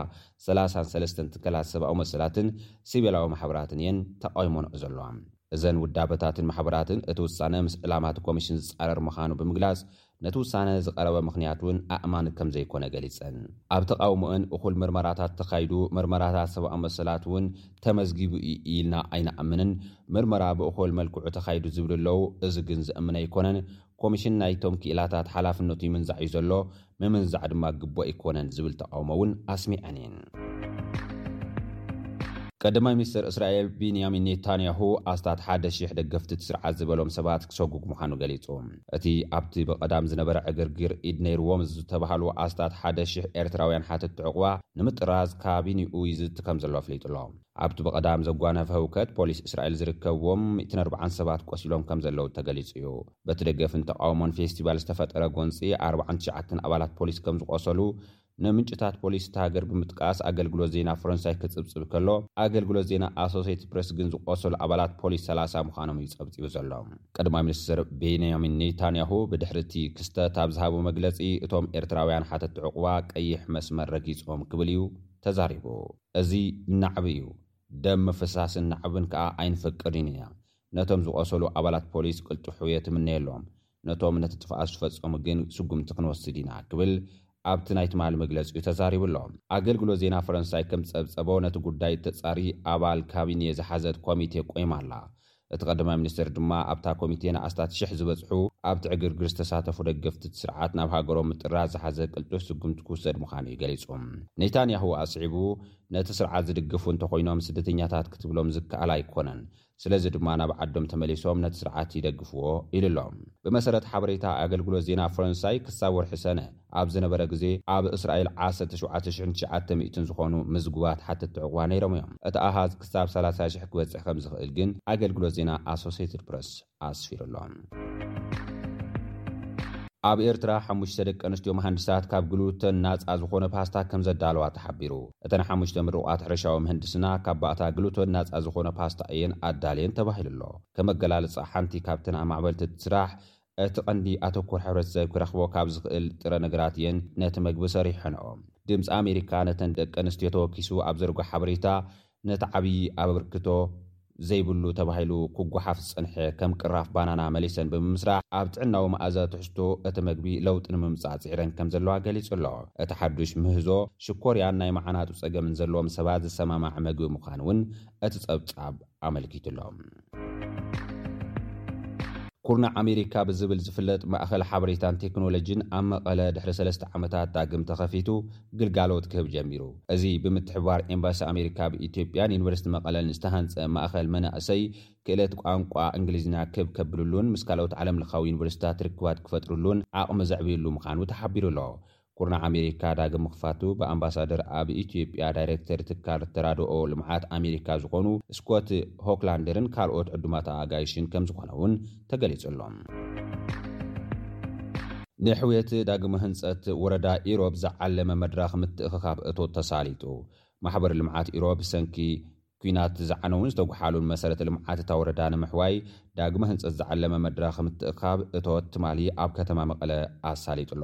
ሰላሳን ሰለስተን ትካላት ሰብኣዊ መሰላትን ሲቪላዊ ማሕበራትን እየን ተቓዊሞንኦ ዘለዋ። እዘን ውዳበታትን ማሕበራትን እቲ ውሳነ ምስ ዕላማ እቲ ኮሚሽን ዝፃረር ምዃኑ ብምግላፅ ነቲ ውሳነ ዝቐረበ ምኽንያት እውን ኣእማኒ ከም ዘይኮነ ገሊጸን። ኣብ ተቓውሞኣን እኹል ምርመራታት ተኻይዱ፣ ምርመራታት ሰብኣዊ መሰላት እውን ተመዝጊቡ እዩ ኢልና ኣይንኣምንን፣ ምርመራ ብእኹል መልክዑ ተኻይዱ ዝብሉ ኣለዉ፣ እዚ ግን ዘእምን ኣይኮነን፣ ኮሚሽን ናይቶም ክኢላታት ሓላፍነቱ ይምንዛዕ እዩ ዘሎ፣ ምምንዛዕ ድማ ግቡእ ኣይኮነን ዝብል ተቓውሞ እውን ኣስሚዐን እየን። ቀዳማይ ሚኒስተር እስራኤል ቢንያሚን ኔታንያሁ ኣስታት ሓደ ሽሕ ደገፍቲ እቲ ስርዓት ዝበሎም ሰባት ክሰጉግ ምዃኑ ገሊጹ። እቲ ኣብቲ ብቐዳም ዝነበረ ዕግርግር ኢድ ነይርዎም ዝተባህሉ ኣስታት ሓደ ሽሕ ኤርትራውያን ሓተትቲ ዑቕባ ንምጥራዝ ካቢኒኡ ይዝቲ ከምዘሎ ኣፍሊጡ'ሎ። ኣብቲ ብቐዳም ዘጓነፈ ህውከት ፖሊስ እስራኤል ዝርከብዎም ሚእትን ኣርብዓን ሰባት ቆሲሎም ከምዘለዉ ተገሊጹ'ዩ። በቲ ደገፍን ተቓውሞን ፌስቲቫል ዝተፈጠረ ጎንጺ ኣርብዓን ትሽዓተን ኣባላት ፖሊስ ከምዝቖሰሉ ንምንጭታት ፖሊስ እታ ሃገር ብምጥቃስ ኣገልግሎት ዜና ፈረንሳይ ክጽብጽብ ከሎ፣ ኣገልግሎት ዜና ኣሶሴይትድ ፕረስ ግን ዝቖሰሉ ኣባላት ፖሊስ ሰላሳ ምዃኖም እዩ ጸብጺቡ ዘሎ። ቀዳማይ ሚኒስትር ቤንያሚን ኔታንያሁ ብድሕሪ እቲ ክስተት ኣብ ዝሃቦ መግለጺ፣ እቶም ኤርትራውያን ሓተቲ ዑቕባ ቀይሕ መስመር ረጊጾም ክብል እዩ ተዛሪቡ። እዚ ናዕቢ እዩ። ደም ምፍሳስን ናዕብን ከኣ ኣይንፈቅድን ኢና። ነቶም ዝቖሰሉ ኣባላት ፖሊስ ቅልጡፍ ሕውየት እምነየሎም። ነቶም ነቲ ጥፍኣት ዝፈጸሙ ግን ስጉምቲ ክንወስድ ኢና ክብል ኣብቲ ናይ ትማሊ መግለጺኡ ተዛሪቡ ኣሎ። ኣገልግሎት ዜና ፈረንሳይ ከም ዝጸብጸቦ ነቲ ጉዳይ እተጻሪ ኣባል ካቢኔ ዝሓዘት ኮሚቴ ቆይማ ኣላ። እቲ ቀዳማይ ሚኒስተር ድማ ኣብታ ኮሚቴ ንኣስታት ሽሕ ዝበጽሑ ኣብቲ ዕግርግር ዝተሳተፉ ደገፍቲ እቲ ስርዓት ናብ ሃገሮም ምጥራዝ ዝሓዘ ቅልጡፍ ስጉምቲ ክውሰድ ምዃኑ እዩ ገሊጹ። ኔታንያሁ ኣስዒቡ ነቲ ስርዓት ዝድግፉ እንተኾይኖም ስደተኛታት ክትብሎም ዝከኣል ኣይኮነን፣ ስለዚ ድማ ናብ ዓዶም ተመሊሶም ነቲ ስርዓት ይደግፍዎ ኢሉ ኣሎ። ብመሰረት ሓበሬታ ኣገልግሎት ዜና ፈረንሳይ ክሳብ ወርሒ ሰነ ኣብ ዝነበረ ግዜ ኣብ እስራኤል ዓሰርተ ሸውዓተ ሽሕን ትሽዓተ ሚእትን ዝኾኑ ምዝጉባት ሓተትቲ ዑቕባ ነይሮም እዮም። እቲ ኣሃዝ ክሳብ ሰላሳ ሽሕ ክበጽሕ ከም ዝኽእል ግን ኣገልግሎት ዜና ኣሶሴይትድ ፕረስ ኣስፊሩ ኣሎ። ኣብ ኤርትራ ሓሙሽተ ደቂ ኣንስትዮ መሃንዲሳት ካብ ግሉተን ናጻ ዝኾነ ፓስታ ከም ዘዳለዋ ተሓቢሩ። እተን ሓሙሽተ ምሩቓት ሕርሻዊ ምህንድስና ካብ ባእታ ግሉቶን ናጻ ዝኾነ ፓስታ እየን ኣዳልየን ተባሂሉ ኣሎ። ከም ኣገላልጻ ሓንቲ ካብተን ኣማዕበልቲ እቲ ስራሕ፣ እቲ ቀንዲ ኣተኩሮ ሕብረተሰብ ክረኽቦ ካብ ዝኽእል ጥረ ነገራት እየን ነቲ መግቢ ሰሪሐንኦ። ድምጺ ኣሜሪካ ነተን ደቂ ኣንስትዮ ተወኪሱ ኣብ ዘርጎ ሓበሬታ፣ ነቲ ዓብዪ ኣብ ኣበርክቶ፣ ዘይብሉ ተባሂሉ ክጓሓፍ ዝጸንሐ ከም ቅራፍ ባናና መሊሰን ብምምስራሕ ኣብ ጥዕናዊ መኣዛ ትሕዝቶ እቲ መግቢ ለውጢ ንምምጻእ ጽዒረን ከም ዘለዋ ገሊጹ ኣሎ። እቲ ሓዱሽ ምህዞ፣ ሽኮርያን ናይ መዓናጡ ጸገምን ዘለዎም ሰባት ዝሰማማዕ መግቢ ምዃኑ'ውን እቲ ጸብጻብ ኣመልኪቱ ኣሎ። ኩርናዕ ኣሜሪካ ብዝብል ዝፍለጥ ማእኸል ሓበሬታን ቴክኖሎጂን ኣብ መቐለ ድሕሪ ሰለስተ ዓመታት ዳግም ተኸፊቱ ግልጋሎት ክህብ ጀሚሩ። እዚ ብምትሕብባር ኤምባሲ ኣሜሪካ ኣብ ኢትዮጵያን ዩኒቨርሲቲ መቐለን ዝተሃንፀ ማእኸል መናእሰይ ክእለት ቋንቋ እንግሊዝኛ ክብ ከብልሉን ምስ ካልኦት ዓለም ለኻዊ ዩኒቨርሲቲታት ርክባት ክፈጥርሉን ዓቕሚ ዘዕብይሉ ምዃኑ ተሓቢሩ ኣሎ። ኩርናዕ ኣሜሪካ ዳግም ምኽፋቱ ብኣምባሳደር ኣብ ኢትዮጵያ ዳይሬክተር ትካል ተራድኦ ልምዓት ኣሜሪካ ዝኾኑ ስኮት ሆክላንደርን ካልኦት ዕዱማት ኣኣጋይሽን ከምዝኾነ እውን ተገሊጹ ኣሎ። ንሕውየት ዳግመ ህንጸት ወረዳ ኢሮብ ዝዓለመ መድረኽ ምትእኽኻብ እቶት ተሳሊጡ። ማሕበር ልምዓት ኢሮብ ብሰንኪ ኲናት ዝዓነዉን ዝተጉሓሉን መሰረተ ልምዓት እታ ወረዳ ንምሕዋይ ዳግመ ህንጸት ዝዓለመ መድረኽ ምትእኽኻብ እቶት ትማሊ ኣብ ከተማ መቐለ ኣሳሊጡ'ሎ።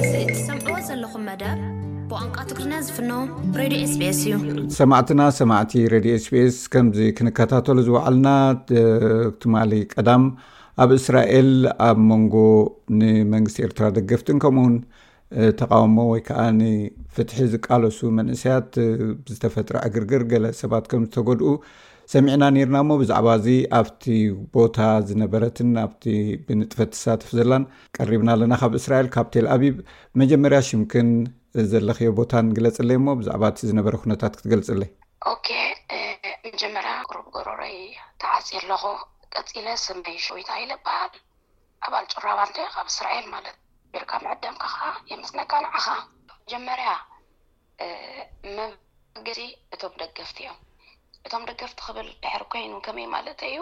እዚ እትሰምዕዎ ዘለኹም መደብ ብቋንቋ ትግርኛ ዝፍኖ ሬድዮ ኤስቤስ እዩ
ሰማዕትና ሰማዕቲ ሬድዮ ኤስቤስ ከምዚ ክንከታተሉ ዝውዓልና ትማሊ ቀዳም ኣብ እስራኤል ኣብ መንጎ ንመንግስቲ ኤርትራ ደገፍትን ከምኡውን ተቃውሞ ወይ ከዓ ንፍትሒ ዝቃለሱ መንእሰያት ዝተፈጥረ ዕግርግር ገለ ሰባት ከም ዝተጎድኡ ሰሚዕና ኔርና እሞ ብዛዕባ እዚ ኣብቲ ቦታ ዝነበረትን ኣብቲ ብንጥፈት ትሳተፍ ዘላን ቀሪብና ኣለና ካብ እስራኤል ካብ ቴል ኣቢብ መጀመርያ ሽምክን ዘለክዮ ቦታን ግለፅለይ እሞ ብዛዕባ እቲ ዝነበረ ኩነታት ክትገልፅለይ
ኦኬ መጀመርያ ቅሩብ ጎሮሮይ ተዓፂ ኣለኹ ቀፂለ ስመይ ሸዊት ሃይለ ይበሃል ኣባል ጩራ ባንዴ ካብ እስራኤል ማለት ቢርካ ምዕደምካ ከዓ የመስነካ ንዓኻ መጀመርያ መንገዲ እቶም ደገፍቲ እዮም። እቶም ደገፍቲ ክብል ድሕር ኮይኑ ከመይ ማለት እዩ?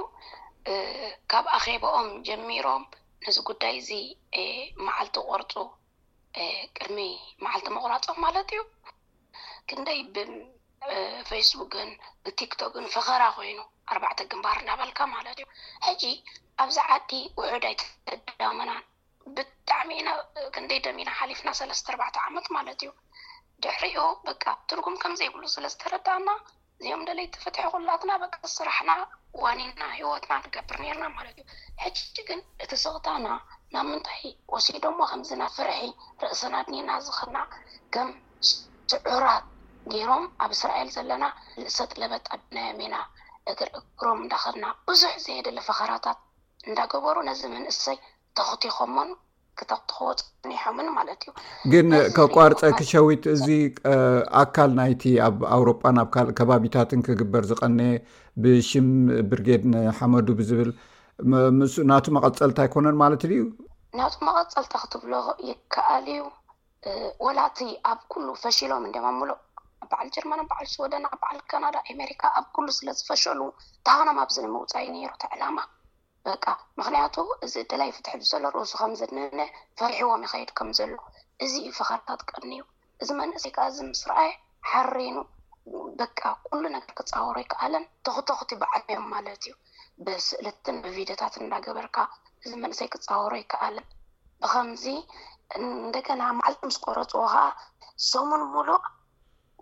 ካብ ኣኼበኦም ጀሚሮም ነዚ ጉዳይ እዚ መዓልቲ ቆርፁ ቅድሚ መዓልቲ ምቑራፆም ማለት እዩ ክንደይ ብፌስቡክን ብቲክቶክን ፈኸራ ኮይኑ ኣርባዕተ ግንባር እናበልካ ማለት እዩ። ሕጂ ኣብዚ ዓዲ ውሑድ ኣይተዳመናን። ብጣዕሚ ኢና ክንደይ ደም ኢና ሓሊፍና ሰለስተ ኣርባዕተ ዓመት ማለት እዩ ድሕሪኡ በቃ ትርጉም ከምዘይብሉ ስለ ዝተረዳእና እዚኦም ደለይቲ ፍትሒ ኩላትና በቃ ስራሕና ዋኒና ሂወትና ንገብር ነርና ማለት እዩ ሕጂ ግን እቲ ስቕታና ናብ ምንታይ ወሲዶሞ ከምዚ ናብ ፍርሒ ርእስና ኣድኒና ዝኽርና ከም ስዑራት ጌሮም ኣብ እስራኤል ዘለና ልእሰጥ ለበጥ ኣቢልናዮም ኢና እግር እግሮም እንዳኸድና ብዙሕ ዘየድሊ ፈኸራታት እንዳገበሩ ነዚ መንእሰይ ተኹቲኾሞን ክተኹትኹዎ ፀኒሖምን ማለት እዩ።
ግን ከቋርፀኪ ሸዊት፣ እዚ ኣካል ናይቲ ኣብ ኣውሮጳን ኣብ ካልእ ከባቢታትን ክግበር ዝቐነየ ብሽም ብርጌድ ንሓመዱ ብዝብል ምስ ናቱ መቐፀልታ ኣይኮነን ማለት ድዩ?
ናቱ መቐፀልታ ክትብሎ ይከኣል እዩ። ወላ እቲ ኣብ ኩሉ ፈሺሎም እንድዮም ኣብ ምሉእ ኣብ በዓል ጀርመን ኣብ በዓል ሽወደን ኣብ በዓል ካናዳ ኣሜሪካ ኣብ ኩሉ ስለ ዝፈሸሉ ተሃኖም ኣብዚ ንምውፃእ እዩ ነይሩ እቲ ዕላማ በቃ ምክንያቱ እዚ ደላይ ፍትሒ ዘሎ ርእሱ ከም ዝድነነ ፈሪሕዎም ይኸይድ ከም ዘሎ እዚ እዩ ፈኸርታት ቀንዩ እዚ መንእሰይ ከዓ እዚ ምስ ረኣየ ሓሪኑ በቃ ኩሉ ነገር ክፃወሮ ኣይከኣለን። ተኹተኹቲ በዓል እዮም ማለት እዩ። ብስእልትን ብቪድዮታትን እንዳገበርካ እዚ መንእሰይ ክፃወሮ ኣይከኣለን። ብኸምዚ እንደገና መዓልቲ ምስ ቆረፅዎ ከዓ ሰሙን ሙሉእ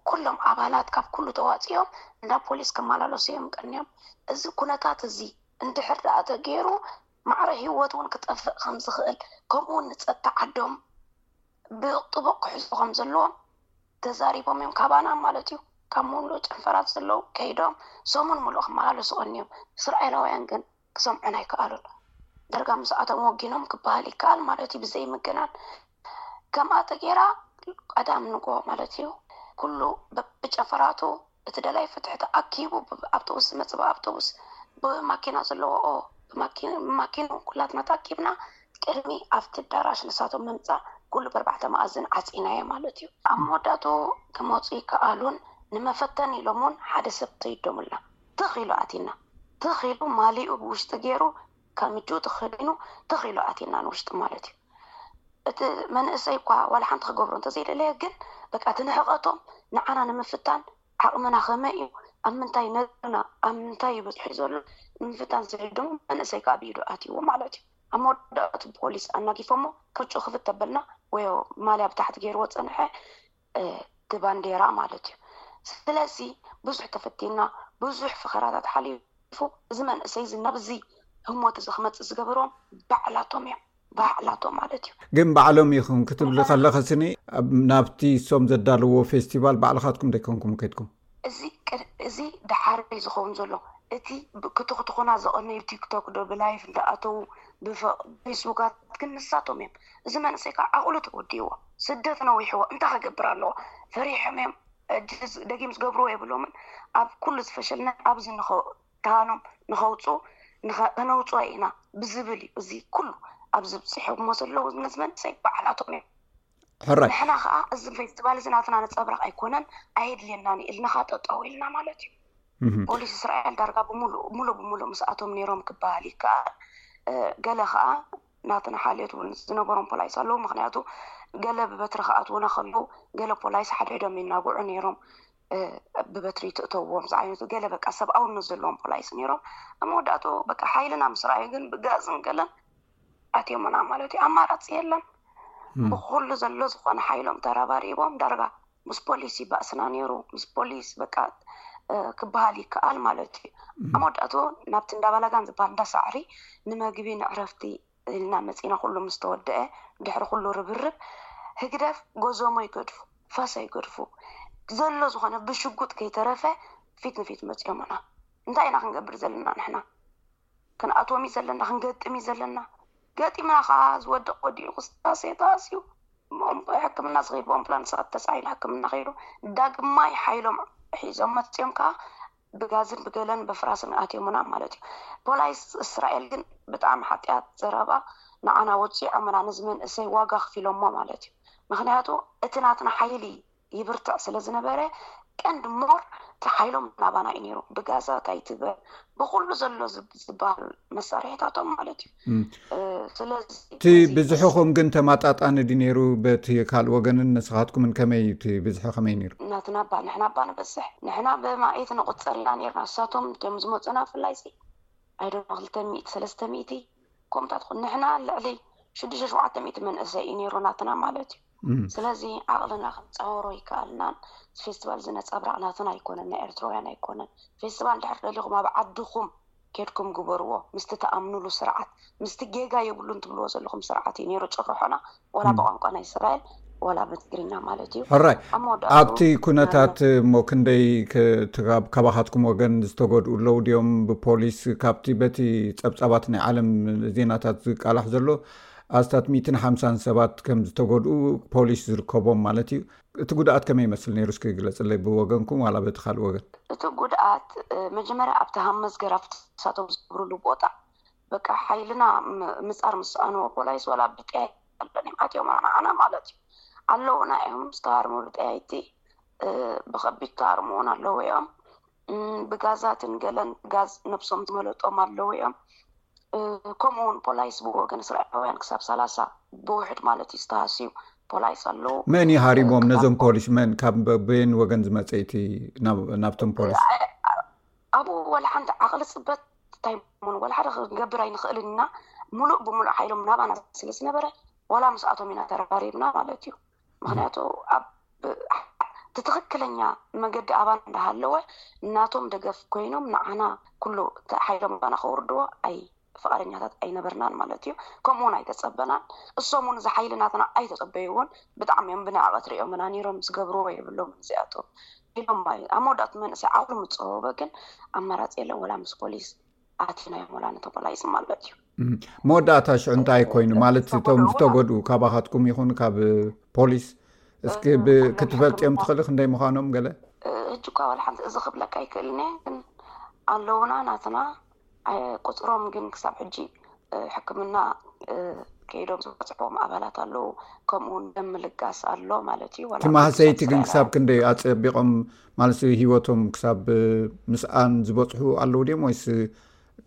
ኩሎም ኣባላት ካብ ኩሉ ተዋፂኦም እንዳ ፖሊስ ክመላለሱ እዮም ቀንዮም። እዚ ኩነታት እዚ እንድሕር ደኣ ተገይሩ ማዕረ ህይወት እውን ክጠፍእ ከም ዝኽእል ከምኡ እውን ንፀጥታ ዓዶም ብጥቡቕ ክሕዝዎ ከም ዘለዎም፣ ተዛሪቦም እዮም ካባና ማለት እዩ ካብ ሙሉእ ጨንፈራት ዘለው ከይዶም ሰሙን ሙሉእ ክመላለሱ ቀንዮም እስራኤላውያን ግን ክሰምዑን ኣይከኣሉን ደርጋ ምስኣቶም ወጊኖም ክበሃል ይከኣል ማለት እዩ ብዘይ ምግናን ከምኣ ተጌራ ቀዳም ንጎ ማለት እዩ ኩሉ በብጨፈራቱ እቲ ደላይ ፍትሒ ተኣኪቡ ኣብቶቡስ ዝመጽእ ብኣብቶቡስ ብማኪና ዘለዎ ኦ ብማኪኑ ኩላትና ተኣኪብና ቅድሚ ኣብቲ ኣዳራሽ ንሳቶም ምምጻእ ኩሉ በርባዕተ መኣዝን ዓጺናዮ ማለት እዩ። ኣብ መወዳእትኡ ክመጹ ይከኣሉን ንመፈተኒ ኢሎምውን ሓደ ሰብ ተይዶምልና ትኽ ኢሉ ኣቲና ትኽ ኢሉ ማልይኡ ብውሽጢ ጌሩ ካብ ምጅኡ ተኸዲኑ ትኽ ኢሉ ኣትየና ንውሽጢ ማለት እዩ። እቲ መንእሰይ እኳ ዋላ ሓንቲ ክገብሮ እንተዘይደለየ ግን በቃ እቲ ንሕቐቶም ንዓና ንምፍታን ዓቕምና ከመይ እዩ፣ ኣብ ምንታይ ነጥብና ኣብ ምንታይ እዩ በጺሑ ዘሎ ንምፍታን ዝዕድሙ መንእሰይ ከኣ ብኢዱ ኣትዩዎ ማለት እዩ። ኣብ መወዳእትኡ ብፖሊስ ኣናጊፎሞ ቅጭ ክፍት ተበልና ወዮ ማልያ ብታሕቲ ገይሩዎ ዝጸንሐ ግባንዴራ ማለት እዩ ስለዚ ብዙሕ ተፈቲና ብዙሕ ፈኸራታት ሓሊፉ እዚ መንእሰይ እዚ ናብዚ ህሞት እዚ ክመፅእ ዝገበርዎም ባዕላቶም እዮም ባዕላቶም ማለት እዩ
ግን ባዕሎም ይኹን ክትብሊ ከለኸስኒ ናብቲ ሶም ዘዳልዎ ፌስቲቫል ባዕልኻትኩም ደይኮንኩም ከድኩም
እዚ ደሓር እዩ ዝኸውን ዘሎ እቲ ብክቱኩቱኩና ዘቀነዩ ቲክቶክ ዶ ብላይፍ እንዳኣተዉ ብፈይስቡካት ግን ንሳቶም እዮም እዚ መንእሰይ ካኣ ዓቅሉ ተወዲእዎ ስደት ነዊሕዎ እንታይ ክገብር ኣለዎ ፈሪሖም እዮም ሕጂ ደጊም ዝገብርዎ የብሎምን ኣብ ኩሉ ዝፈሸልና ኣብዚ ንክታሃኖም ንከውጽኡ ከነውጽኦ ኢና ብዝብል እዩ እዚ ኩሉ ኣብዚ ብጺሖሞ ዘለዉ ነዚ መንእሰይ ባዕላቶም እዮም
ሕራይ።
ንሕና ከኣ እዚ ፌስቲቫል እዚ ናትና ነጸብራቕ ኣይኮነን ኣየድልየናን እዩ እልናኻ ጠጠው ኢልና ማለት እዩ። ፖሊስ እስራኤል ዳርጋ ብምሉእ ሙሉእ ብምሉእ ምስ ኣቶም ነይሮም ክበሃል ይከኣል። ገለ ከኣ ናትና ሓልዮት እውን ዝነበሮም ፖላይስ ኣለዉ ምክንያቱ ገለ ብበትሪ ከኣትውና ከለዉ ገለ ፖላይስ ሓድሕዶም ይናግዑ ነይሮም ብበትሪ ትእተዎም ዝዓይነቱ ገለ በቃ ሰብኣውነት ዘለዎም ፖላይስ ነይሮም ኣብ መወዳእትኡ በቃ ሓይልና ምስ ረኣዩ ግን ብጋዝን ገለን ኣትዮሙና ማለት እዩ ኣማራፂ የለን ብኩሉ ዘሎ ዝኮነ ሓይሎም ተረባሪቦም ዳርጋ ምስ ፖሊስ እዩ ባእስና ነይሩ ምስ ፖሊስ በቃ ክበሃል ይከኣል ማለት እዩ ኣብ መወዳእቱ ናብቲ እንዳባላጋን ዝበሃል እንዳሳዕሪ ንመግቢ ንዕረፍቲ ኢልና መፂና ኩሉ ምስ ተወደአ ድሕሪ ኩሉ ርብርብ ህግደፍ ጎዞሞ ይገድፉ ፈሰ ይገድፉ ዘሎ ዝኾነ ብሽጉጥ ከይተረፈ ፊት ንፊት መፂኦሙና እንታይ ኢና ክንገብር ዘለና ንሕና ክንኣትዎም እዩ ዘለና፣ ክንገጥም እዩ ዘለና። ገጢምና ከኣ ዝወድቕ ወዲቑ ክሳሴ ተኣስዩ ብኡንቋይ ሕክምና ዝኸይድ ብኦምፕላንሳት ተጻዒኑ ሕክምና ከይዱ ዳግማይ ሓይሎም ሒዞም መጺኦም ከኣ ብጋዝን ብገለን ብፍራስን ኣትዮሙና ማለት እዩ። ፖላይስ እስራኤል ግን ብጣዕሚ ሓጥያት ዘረባ ንዓና ወጺዖሙና ነዚ መንእሰይ ዋጋ ኣኽፊሎሞ ማለት እዩ። ምኽንያቱ እቲ ናትና ሓይሊ ይብርትዕ ስለ ዝነበረ ቀንዲ ሞር እቲ ሓይሎም ናባና እዩ ነይሩ ብጋዛት ኣይትበል ብኩሉ ዘሎ ዝበሃል መሳርሒታቶም ማለት እዩ
ስለእቲ ብዝሕኹም ግን ተማጣጣኒ ድ ነይሩ በቲ ካልእ ወገንን ንስኻትኩምን ከመይ እዩ እቲ ብዝሒ ከመይ ነይሩ
ናትና ባ ንሕና ባ ንበዝሕ ንሕና ብማኤት ንቁፀር ኢና ነርና ንሳቶም ደም ዝመፁና ብፍላይ ሲ ኣይ ዶኖ ክልተ ሚእቲ ሰለስተ ሚእቲ ኮምታት ንሕና ልዕሊ ሽዱሽተ ሸውዓተ ሚእቲ መንእሰይ እዩ ነይሩ ናትና ማለት እዩ ስለዚ ዓቅልና ክንጻወሮ ኣይከኣልናን እዚ ፌስትባል እዚ ነጸብራቅ ናትና ኣይኮነን ናይ ኤርትራውያን ኣይኮነን ፌስትባል እንድሕር ደሊኩም ኣብ ዓድኩም ኬድኩም ግበርዎ ምስቲ ትኣምንሉ ስርዓት ምስቲ ጌጋ የብሉን ትብልዎ ዘለኩም ስርዓት እዩ ኔሩ ጭርሖና ወላ ብቋንቋ ናይ እስራኤል ወላ ብትግርኛ ማለት እዩ
ሕራይ ኣብቲ ኩነታት እሞ ክንደይ ካባካትኩም ወገን ዝተጎድኡ ኣለዉ ድዮም ብፖሊስ ካብቲ በቲ ጸብጻባት ናይ ዓለም ዜናታት ዝቃላሕ ዘሎ ኣስታት ሚእትን ሓምሳን ሰባት ከም ዝተጎድኡ ፖሊስ ዝርከቦም ማለት እዩ እቲ ጉድኣት ከመይ ይመስል ነይሩ እስኪ ግለፅለይ ብወገንኩም ዋላ በቲ ካልእ ወገን
እቲ ጉድኣት መጀመርያ ኣብቲ ሃመዝ ገራፍ ትሳቶም ዝገብርሉ ቦታ በቃ ሓይልና ምፃር ምስ ሰኣንዎ ፖላይስ ዋላ ብጠያይ ኣለኒም ኣትዮምና ንዓና ማለት እዩ ኣለዉና እዮም ዝተሃርሙ ብጠያይቲ ብከቢድ ተሃርሙ እውን ኣለዉ እዮም ብጋዛትን ገለን ጋዝ ነብሶም ዝመለጦም ኣለዉ እዮም ከምኡ ውን ፖላይስ ብወገን እስራኤላውያን ክሳብ ሰላሳ ብውሕድ ማለት እዩ ዝተሃስዩ ፖላይስ ኣለዉ
መን እዩ ሃሪሞም ነዞም ፖሊስ መን ካብ በየን ወገን ዝመፀይቲ ናብቶም ፖሊስ
ኣብኡ ወላ ሓንቲ ዓቕሊ ፅበት እንታይ ን ወላ ሓደ ክንገብር ኣይንኽእልን ኢና ሙሉእ ብሙሉእ ሓይሎም ናባና ስለ ዝነበረ ዋላ ምስኣቶም ኢና ተራሪብና ማለት እዩ ምክንያቱ ኣብቲ ትክክለኛ መገዲ ኣባና እንዳሃለወ ናቶም ደገፍ ኮይኖም ንዓና ኩሉ ሓይሎም ኣባና ከውርድዎ ኣይ ፍቃደኛታት ኣይነበርናን ማለት እዩ ከምኡ ውን ኣይተጸበናን እሶም ውን እዚ ሓይሊ ናትና ኣይተጸበይዎን ብጣዕሚ እዮም ብንዕቀት ሪኦምና ኔሮም ዝገብርዎ የብሎምን እዚኣቶም ኢሎም ኣብ መወዳእቱ መንእሰይ ዓቅሉ ምጸወወ ግን ኣማራጺ የለን ወላ ምስ ፖሊስ ኣትዩ ናይ ሞላኒ ተኮላ እዩ ዝማሎ እዩ
መወዳእታ ሽዑ እንታይ ኮይኑ ማለት እቶም ዝተጎድኡ ካባካትኩም ይኹን ካብ ፖሊስ እስኪ ክትፈልጥዮም ትኽእሊ ክንደይ ምዃኖም ገለ
እጅ እኳ ዋላ ሓንቲ እዚ ክብለካ ይክእልን እየ ግን ኣለውና ናትና ቁፅሮም ግን ክሳብ ሕጂ ሕክምና ከይዶም ዝበፅሕዎም ኣባላት ኣለው ከምኡውን ደም ምልጋስ ኣሎ ማለት እዩ
እቲ ማህሰይቲ ግን ክሳብ ክንደይ ኣፀቢቆም ማለትስ ሂወቶም ክሳብ ምስኣን ዝበፅሑ ኣለው ድዮም ወይስ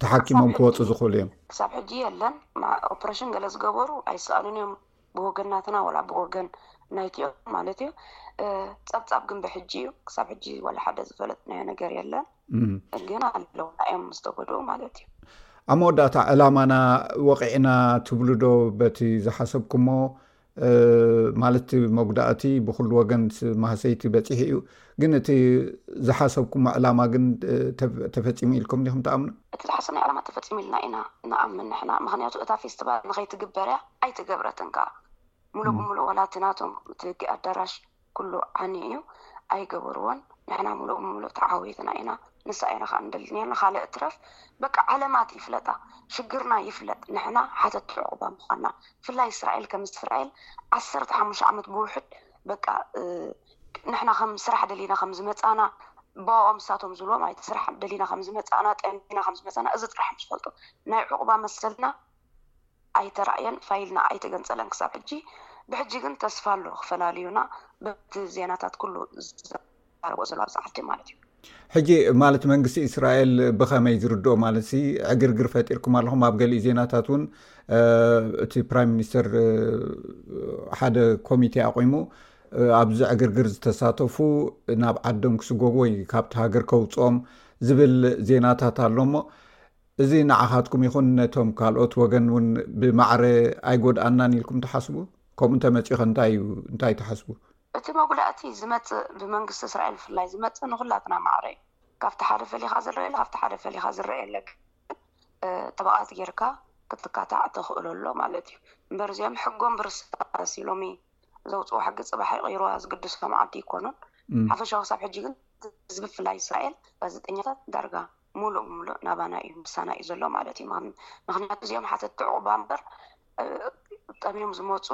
ተሓኪሞም ክወፁ ዝኽእሉ እዮም?
ክሳብ ሕጂ የለን ኦፕረሽን ገለ ዝገበሩ ኣይሰኣኑን እዮም ብወገናትና ወላ ብወገን ናይቲኦ ማለት እዩ ፀብፃብ ግን ብሕጂ እዩ ክሳብ ሕጂ ዋላ ሓደ ዝፈለጥናዮ ነገር የለን ግን ኣለውና እዮም ምስ ተጎድኡ ማለት እዩ
ኣብ መወዳእታ ዕላማና ወቂዕና ትብሉ ዶ በቲ ዝሓሰብኩሞ ማለት እቲ መጉዳእቲ ብኩሉ ወገን ማህሰይቲ በፂሒ እዩ ግን እቲ ዝሓሰብኩሞ ዕላማ ግን ተፈፂሙ ኢልኩም ዲኩም ትኣምኑ?
እቲ ዝሓሰብናዮ ዕላማ ተፈፂሙ ኢልና ኢና ንኣምን ንሕና ምክንያቱ እታ ፌስቲቫል ንከይትግበር እያ ኣይተገብረትን ካዓ ሙሉእ ብሙሉእ ዋላ እቲ ናቶም እቲ ኣዳራሽ ኩሉ ዓንዩ እዩ ኣይገበርዎን ንሕና ሙሉእ ብሙሉእ ተዓዊትና ኢና ንሳ ኢና ከኣ ንደሊ ነይርና ካልእ እትረፍ በቃ ዓለማት ይፍለጣ ሽግርና ይፍለጥ ንሕና ሓተቲ ዑቁባ ምኳና ብፍላይ እስራኤል ከም እስራኤል ዓሰርተ ሓሙሽተ ዓመት ብውሑድ በቃ ንሕና ከም ስራሕ ደሊና ከም ዝመጻና ብኦም ንሳቶም ዝብልዎም ኣይተ ስራሕ ደሊና ከም ዝመጻና ጠሚና ከም ዝመጻና እዚ ጥራሕ እዮም ዝፈልጡ ናይ ዑቁባ መሰልና ኣይተራእየን ፋይልና ኣይተገንጸለን ክሳብ ሕጂ ብሕጂ ግን ተስፋ ኣሎ ክፈላልዩና በቲ ዜናታት ኩሉ ዝዛረቦ ዘሎ ኣብዚ ዓዲ ማለት እዩ
ሕጂ ማለት መንግስቲ እስራኤል ብኸመይ ዝርድኦ ማለት ዕግርግር ፈጢርኩም ኣለኹም ኣብ ገሊእ ዜናታት እውን እቲ ፕራይም ሚኒስተር ሓደ ኮሚቴ ኣቑሙ ኣብዚ ዕግርግር ዝተሳተፉ ናብ ዓዶም ክስጎቡ ወይ ካብቲ ሃገር ከውፅኦም ዝብል ዜናታት ኣሎሞ እዚ ንዓኻትኩም ይኹን ነቶም ካልኦት ወገን እውን ብማዕረ ኣይጎድኣናን ኢልኩም ትሓስቡ? ከምኡ እንተመጺኡኸ እንታይ እዩ እንታይ ትሓስቡ?
እቲ መጉዳእቲ ዝመጽእ ብመንግስቲ እስራኤል ብፍላይ ዝመጽእ ንኹላትና ማዕረ እዩ። ካብቲ ሓደ ፈሊኻ ዝረኤ ኣሎ፣ ካብቲ ሓደ ፈሊኻ ዝረኤ የለን ግን ጠበቓት ጌርካ ክትካታዕ ተኽእሎ ኣሎ ማለት እዩ። እምበር እዚኦም ሕጎም ብርሳስ እዩ ሎሚ ዘውጽእዋ ሕጊ ጽባሕ ይቕይርዋ ዝግድሶም ዓዲ ኣይኮኑን። ሓፈሻዊ ክሳብ ሕጂ ግን ህዝቢ ብፍላይ እስራኤል ጋዜጠኛታት ዳርጋ ሙሉእ ብሙሉእ ናባና እዩ ምሳና እዩ ዘሎ ማለት እዩ ማሚ ምክንያቱ እዚኦም ሓተቲ ዕቁባ እምበር ጠምዮም ዝመፁ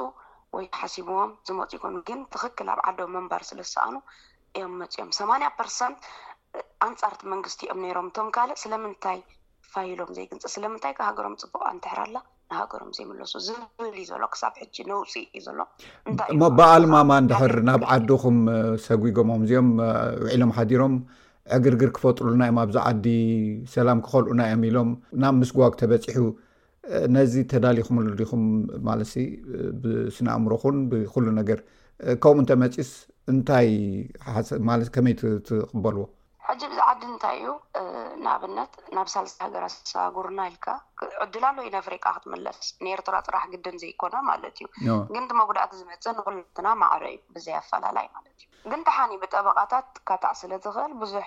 ወይ ተሓሲብዎም ዝመፁ ይኮኑ ግን ትክክል ኣብ ዓዶም ምንባር ስለ ዝሰኣኑ እዮም መፅኦም ሰማንያ ፐርሰንት ኣንፃርቲ መንግስቲ እዮም ነይሮም እቶም ካልእ ስለምንታይ ፋይሎም ዘይግንፀ ስለምንታይ ከ ሃገሮም ፅቡቅ ኣንትሕራላ ንሃገሮም ዘይምለሱ ዝብል እዩ ዘሎ ክሳብ ሕጂ ነውፅ እዩ ዘሎ
እሞ በዓል ማማ ንድሕር ናብ ዓድኹም ሰጒጎሞም እዚኦም ውዒሎም ሓዲሮም ዕግርግር ክፈጥሩልና እዮም ኣብዚ ዓዲ ሰላም ክኸልኡና እዮም ኢሎም ናብ ምስጓግ ተበፂሑ ነዚ ተዳሊኹምሉ ዲኹም ማለት ብስነእምሮኹን ብኩሉ ነገር ከምኡ እንተመፂስ እንታይ ማለት ከመይ ትቕበልዎ
ሕጂ ብዚ ዓዲ እንታይ እዩ ንኣብነት ናብ ሳልሳይ ሃገራት ኣሰጋጉሩና ኢልካ ዕድል ኣሎ እዩ ነፍሪቃ ክትምለስ ንኤርትራ ጥራሕ ግድን ዘይኮነ ማለት እዩ ግን እቲ መጉዳእቲ ዝመጽእ ንኩላትና ማዕረ እዩ ብዘይ ኣፈላላይ ማለት እዩ ግን ተሓኒ ብጠበቃታት ትካታዕ ስለ ትክእል ብዙሕ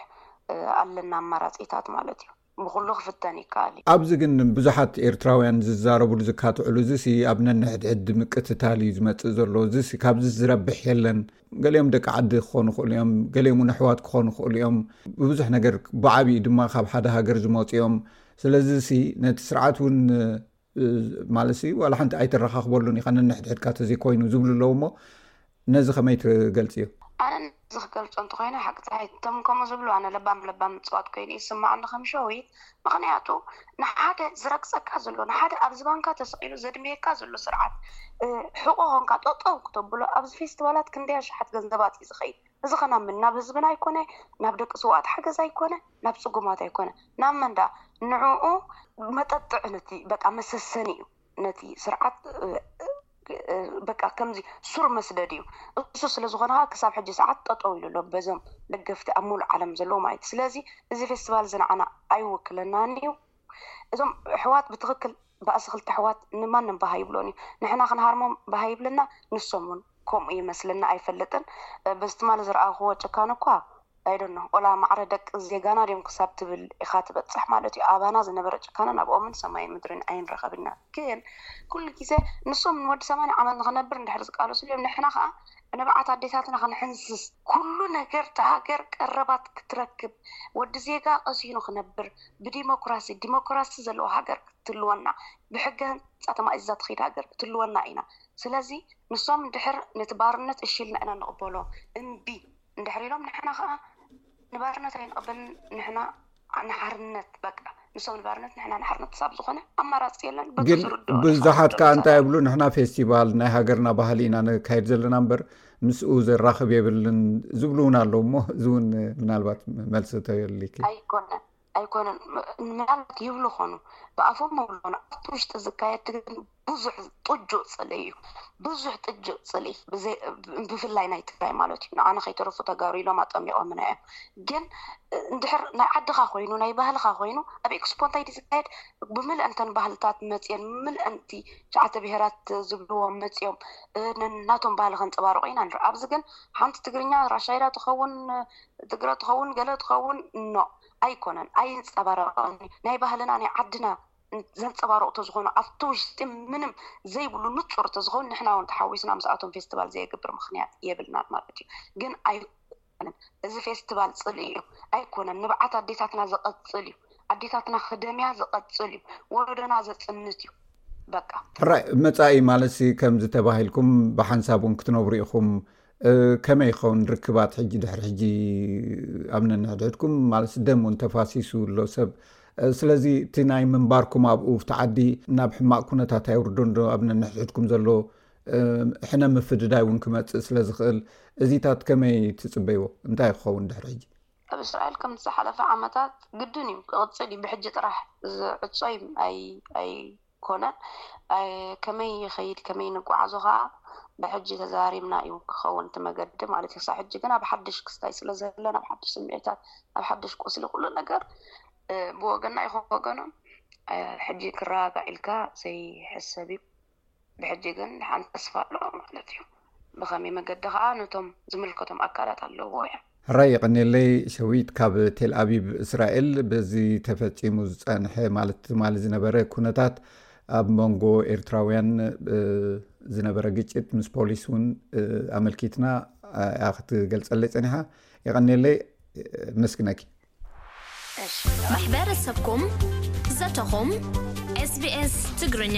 ኣለና ኣማራጺታት ማለት እዩ። ብኹሉ ክፍተን ይከኣል እዩ።
ኣብዚ ግን ብዙሓት ኤርትራውያን ዝዛረቡሉ ዝካትዕሉ እዚሲ ኣብ ነንሕድሕድ ምቅትታል እዩ ዝመጽእ ዘሎ እዚሲ ካብዚ ዝረብሕ የለን ገሊኦም ደቂ ዓዲ ክኾኑ ይኽእሉ እዮም ገሊኦም ውን ኣሕዋት ክኾኑ ይኽእሉ እዮም ብብዙሕ ነገር ብዓቢኡ ድማ ካብ ሓደ ሃገር ዝመጹ እዮም ስለዚሲ ነቲ ስርዓት ውን ማለትሲ ዋላ ሓንቲ ኣይትረኻኽበሉን ኢኻ ነንሕድሕድካ ተዘይኮይኑ ዝብሉ ኣለዉ እሞ ነዚ ከመይ ትገልፅዮ?
ኣነ ነዚ ክገልፆ እንተኾይነ ሓቂ ጥራይ እቶም ከምኡ ዝብሉ ኣነ ለባም ለባም ምፅዋት ኮይኑ ይስመዓኒ ከም ሸዊት ምኽንያቱ ንሓደ ዝረግፀካ ዘሎ ንሓደ ኣብ ዝባንካ ተሰቒሉ ዘድምየካ ዘሎ ስርዓት ሕቖ ኮንካ ጠጠው ክተብሎ ኣብዚ ፌስቲቫላት ክንደይ ኣሽሓት ገንዘባት እዩ ዝኸይድ እዚኸ ናብ መን ናብ ህዝብና ኣይኮነ ናብ ደቂ ስውኣት ሓገዝ ኣይኮነ ናብ ጽጉማት ኣይኮነ ናብ መን ድኣ ንዑኡ መጠጥዕ ነቲ በቃ መሰሰኒ እዩ ነቲ ስርዓት በቃ ከምዚ ሱር መስደድ እዩ እሱ ስለ ዝኾነ ኸዓ ክሳብ ሕጂ ሰዓት ጠጠው ኢሉ ኣሎ በዞም ደገፍቲ ኣብ ሙሉእ ዓለም ዘለዎ ማለት እዩ ስለዚ እዚ ፌስቲቫል እዚ ንዓና ኣይውክለናን እዩ እዞም ኣሕዋት ብትክክል ባእሲ ክልተ ኣሕዋት ንማንም ባህ ኣይብሎን እዩ ንሕና ክንሃርሞም ባህ ኣይብለና ንሶም እውን ከምኡ ይመስልና ኣይፈልጥን በዚ ትማሊ ዝረኣክዎ ጭካነ እኳ ኣይዶኖ ቆላ ማዕረ ደቂ ዜጋና ድዮም ክሳብ ትብል ኢካ ትበፅሕ ማለት እዩ ኣባና ዝነበረ ጭካነ ናብኦምን ሰማይን ምድርን ኣይንረከብና ግን ኩሉ ግዜ ንሶም ንወዲ ሰማንያ ዓመት ንክነብር እንድሕር ዝቃለስሉ እዮም ንሕና ከኣ ብንብዓት ኣዴታትና ክንሕንስስ ኩሉ ነገር እታ ሃገር ቀረባት ክትረክብ ወዲ ዜጋ ቀሲኑ ክነብር ብዲሞክራሲ ዲሞክራሲ ዘለዋ ሃገር ክትልወና ብሕገ ህንጻ ተማኢዝዛ ትኸይድ ሃገር ክትልወና ኢና ስለዚ ንሶም እንድሕር ነቲ ባርነት እሺ ኢልና ኢና ንቕበሎ እምቢ እንድሕር ኢሎም ንሕና ከኣ ንባርነት ኣይንቕበልን ንሕና ንሓርነት በቃ ንሶም ንባርነት ንሕና ንሓርነት ክሳብ ዝኾነ ኣማራፂ የለን
ግን ብዙሓት ከዓ እንታይ ይብሉ ንሕና ፌስቲቫል ናይ ሃገርና ባህሊ ኢና ነካየድ ዘለና እምበር ምስኡ ዘራኽብ የብልን ዝብሉ እውን ኣለዉ እሞ እዚ እውን ምናልባት መልሲ ተልኪ
ኣይኮነን ኣይኮነን ምናልባት ይብሉ ኾኑ ብኣፎም መብልዑ ን ኣብቲ ውሽጢ ዝካየድ ግን ብዙሕ ጥጁእ ጽልኢ እዩ ብዙሕ ጥጁእ ጽልኢ ብፍላይ ናይ ትግራይ ማለት እዩ ንዓና ከይተረፉ ተጋሩ ኢሎም ኣጠሚቖምና እዮም ግን እንድሕር ናይ ዓድኻ ኮይኑ ናይ ባህልኻ ኮይኑ ኣብ ኤክስፖ እንታይ ድዩ ዝካየድ ብምልእንተን ባህልታት መጽዮን ምልእንቲ ሸዓተ ብሄራት ዝብልዎም መጽዮም ነናቶም ባህሊ ከንጸባርቑ ኢና ንርኢ ኣብዚ ግን ሓንቲ ትግርኛ ራሻይዳ ትኸውን ትግረ ትኸውን ገለ ትኸውን ኖእ ኣይኮነን ኣይንጸባረቅን እዩ ናይ ባህልና ናይ ዓድና ዘንጸባርቁ ተዝኾኑ ኣብቲ ውሽጢ ምንም ዘይብሉ ንጹር ተዝኸውን ንሕና ውን ተሓዊስና ምስኣቶም ፌስትባል ዘየግብር ምኽንያት የብልናን ማለት እዩ ግን ኣይ እዚ ፌስትባል ጽልኢ እዩ ኣይኮነን ንብዓት ኣዴታትና ዘቐጽል እዩ ኣዴታትና ክደምያ ዘቐጽል እዩ ወለዶና ዘጽንት እዩ በቃ
ሕራይ መጻኢ ማለትሲ ከምዚ ተባሂልኩም ብሓንሳብ እውን ክትነብሩ ኢኹም ከመይ ይኸውን ርክባት ሕጂ ድሕሪ ሕጂ ኣብ ነንሕድሕድኩም ማለት ደም እውን ተፋሲሱ ኣሎ ሰብ ስለዚ እቲ ናይ ምንባርኩም ኣብኡ ብቲ ዓዲ ናብ ሕማቅ ኩነታት ኣይውርዶን ዶ ኣብ ነንሕድሕድኩም ዘሎ ሕነ ምፍድዳይ እውን ክመፅእ ስለ ዝኽእል እዚታት ከመይ ትፅበይዎ እንታይ ክኸውን ድሕሪ ሕጂ
ኣብ እስራኤል ከም ዝሓለፈ ዓመታት ግድን እዩ ክቕፅል እዩ ብሕጂ ጥራሕ ዝዕፆ ኣይ ኮነ ከመይ ይኸይድ ከመይ ንጓዓዞ ከኣ ብሕጂ ተዘራሪብና እዩ ክኸውን እቲ መገዲ ማለት እዩ ክሳብ ሕጂ ግን ኣብ ሓድሽ ክስታይ ስለ ዘለና ኣብ ሓድሽ ስምዒታት ኣብ ሓድሽ ቁስሊ ኩሉ ነገር ብወገና ይኹን ብወገኑ ሕጂ ክረጋጋእ ኢልካ ዘይሕሰብ እዩ ብሕጂ ግን ሓንቲ ተስፋ ኣሎ ማለት እዩ ብኸመይ መገዲ ከኣ ነቶም ዝምልከቶም ኣካላት ኣለውዎ እዮም።
ሕራይ የቐኔለይ ሸዊት ካብ ቴልኣቪቭ እስራኤል በዚ ተፈጺሙ ዝጸንሐ ማለት ትማሊ ዝነበረ ኩነታት ኣብ መንጎ ኤርትራውያን ዝነበረ ግጭት ምስ ፖሊስ እውን ኣመልኪትና እያ ክትገልጸለይ ጸኒሓ የቐኔለይ መስግነኪ
ማሕበረሰብኩም ዘተኹም ኤስቢኤስ ትግርኛ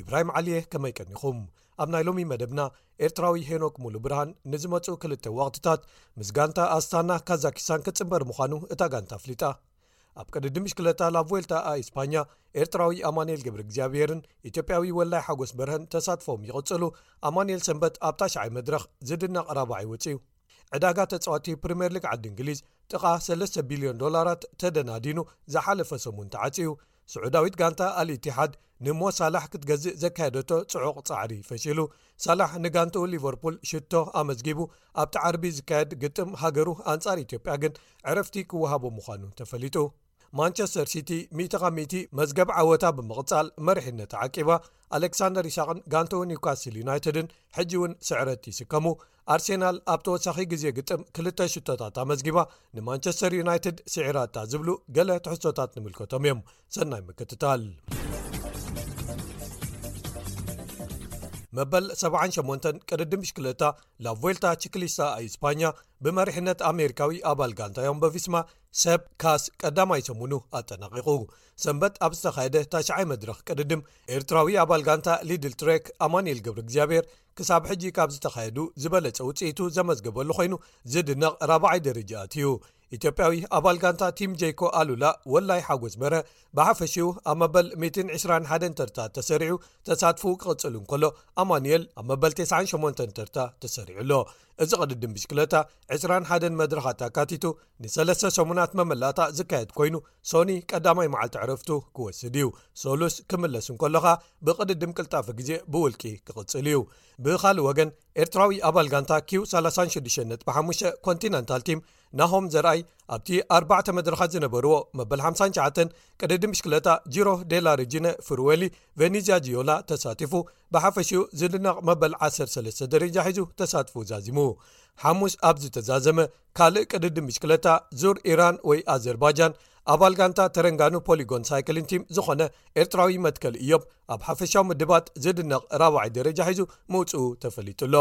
ኢብራሂም ዓሊየ ከመይ ቀኒኹም ኣብ ናይ ሎሚ መደብና ኤርትራዊ ሄኖክ ሙሉ ብርሃን ንዝመፁ ክልተ ወቅትታት ምስ ጋንታ ኣስታና ካዛኪስታን ክፅምበር ምዃኑ እታ ጋንታ ኣፍሊጣ ኣብ ቅድዲ ምሽክለታ ላብ ዌልታ ኣስፓኛ ኤርትራዊ ኣማንኤል ግብሪ እግዚኣብሄርን ኢትዮጵያዊ ወላይ ሓጎስ በርሀን ተሳትፎም ይቕፅሉ ኣማንኤል ሰንበት ኣብ ታሽዓይ መድረኽ ዝድነቕ ራባዓይ ወፅዩ ዕዳጋ ተፃዋቲ ፕሪምየር ሊግ ዓዲ እንግሊዝ ጥቓ 3 ቢልዮን ዶላራት ተደናዲኑ ዝሓለፈ ሰሙን ተዓፅዩ ስዑዳዊት ጋንታ ኣልእቲሓድ ንሞ ሳላሕ ክትገዝእ ዘካየደቶ ጽዑቕ ጻዕሪ ፈሺሉ ሳላሕ ንጋንትኡ ሊቨርፑል ሽቶ ኣመዝጊቡ ኣብቲ ዓርቢ ዝካየድ ግጥም ሃገሩ ኣንጻር ኢትዮጵያ ግን ዕረፍቲ ክወሃቦ ምዃኑ ተፈሊጡ ማንቸስተር ሲቲ ሚእቲ ካብ ሚእቲ መዝገብ ዓወታ ብምቕጻል መርሒነት ተዓቂባ ኣሌክሳንደር ይሳቅን ጋንትኡ ኒውካስል ዩናይትድን ሕጂ እውን ስዕረት ይስከሙ ኣርሴናል ኣብ ተወሳኺ ግዜ ግጥም ክልተ ሽቶታት ኣመዝጊባ ንማንቸስተር ዩናይትድ ስዒራታ ዝብሉ ገለ ትሕዝቶታት ንምልከቶም እዮም ሰናይ ምክትታል። መበል 78 ቅድዲ ምሽክለታ ላብ ቮልታ ችክሊስታ ኣይስፓኛ ብመሪሕነት ኣሜሪካዊ ኣባል ጋንታ ዮም በቪስማ ሰብ ካስ ቀዳማይ ሰሙኑ ኣጠናቂቑ ሰንበት ኣብ ዝተኻየደ ታሽዓይ መድረኽ ቅድድም ኤርትራዊ ኣባል ጋንታ ሊድል ትሬክ ኣማኒኤል ገብሪ እግዚኣብሔር ክሳብ ሕጂ ካብ ዝተኻየዱ ዝበለጸ ውጽኢቱ ዘመዝገበሉ ኮይኑ ዝድነቕ ራብዓይ ደረጃ ኣትዩ። ኢትዮጵያዊ ኣባል ጋንታ ቲም ጀይኮ ኣሉላ ወላይ ሓጎስ በረ ብሓፈሽኡ ኣብ መበል 121 ተርታ ተሰሪዑ ተሳትፉ ክቕጽል እንከሎ ኣማኑኤል ኣብ መበል 98 ተርታ ተሰሪዑ ኣሎ። እዚ ቅድድም ብሽክለታ 21 መድረኻት ኣካቲቱ ንሰለስተ ሰሙናት መመላእታ ዝካየድ ኮይኑ ሶኒ ቀዳማይ መዓልቲ ዕረፍቱ ክወስድ እዩ ሰሉስ ክምለስ እንከሎ ኸኣ ብቕድድም ቅልጣፊ ግዜ ብውልቂ ክቕጽል እዩ ብኻልእ ወገን ኤርትራዊ ኣባል ጋንታ ኪው 36.5 ኮንቲነንታል ቲም ናሆም ዘርኣይ ኣብቲ 4ባዕተ መድረኻት ዝነበርዎ መበል 59 ቅድድም ብሽክለታ ጅሮ ዴላ ርጅነ ፍርወሊ ቨኒዝያ ጅዮላ ተሳቲፉ ብሓፈሽኡ ዝድነቕ መበል 13 ደረጃ ሒዙ ተሳትፉ ዛዚሙ ሓሙስ ኣብ ዝተዛዘመ ካልእ ቅድድም ብሽክለታ ዙር ኢራን ወይ ኣዘርባጃን ኣባል ጋንታ ተረንጋኑ ፖሊጎን ሳይክሊን ቲም ዝኾነ ኤርትራዊ መትከል እዮብ ኣብ ሓፈሻዊ ምድባት ዝድነቕ ራባዓይ ደረጃ ሒዙ ምውፅኡ ተፈሊጡ ኣሎ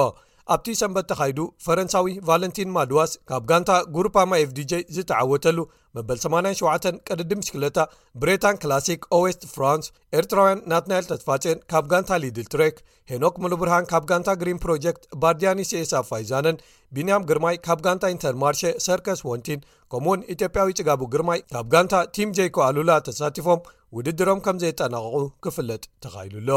ኣብቲ ሰንበት ተኻይዱ ፈረንሳዊ ቫለንቲን ማድዋስ ካብ ጋንታ ጉሩፓ ማኤፍዲj ዝተዓወተሉ መበል 87 ቅድድም ሽክለታ ብሬታን ክላሲክ ኦዌስት ፍራንስ ኤርትራውያን ናትናኤል ተትፋፅን ካብ ጋንታ ሊድል ትሬክ ሄኖክ ምሉብርሃን ካብ ጋንታ ግሪን ፕሮጀክት ባርድያኒ ሲኤሳ ፋይዛነን ቢንያም ግርማይ ካብ ጋንታ ኢንተርማርሸ ሰርከስ ወንቲን ከምኡ ውን ኢትዮጵያዊ ጽጋቡ ግርማይ ካብ ጋንታ ቲም ጀይኮ ኣሉላ ተሳቲፎም ውድድሮም ከም ዘየጠናቕቑ ክፍለጥ ተኻይሉ ኣሎ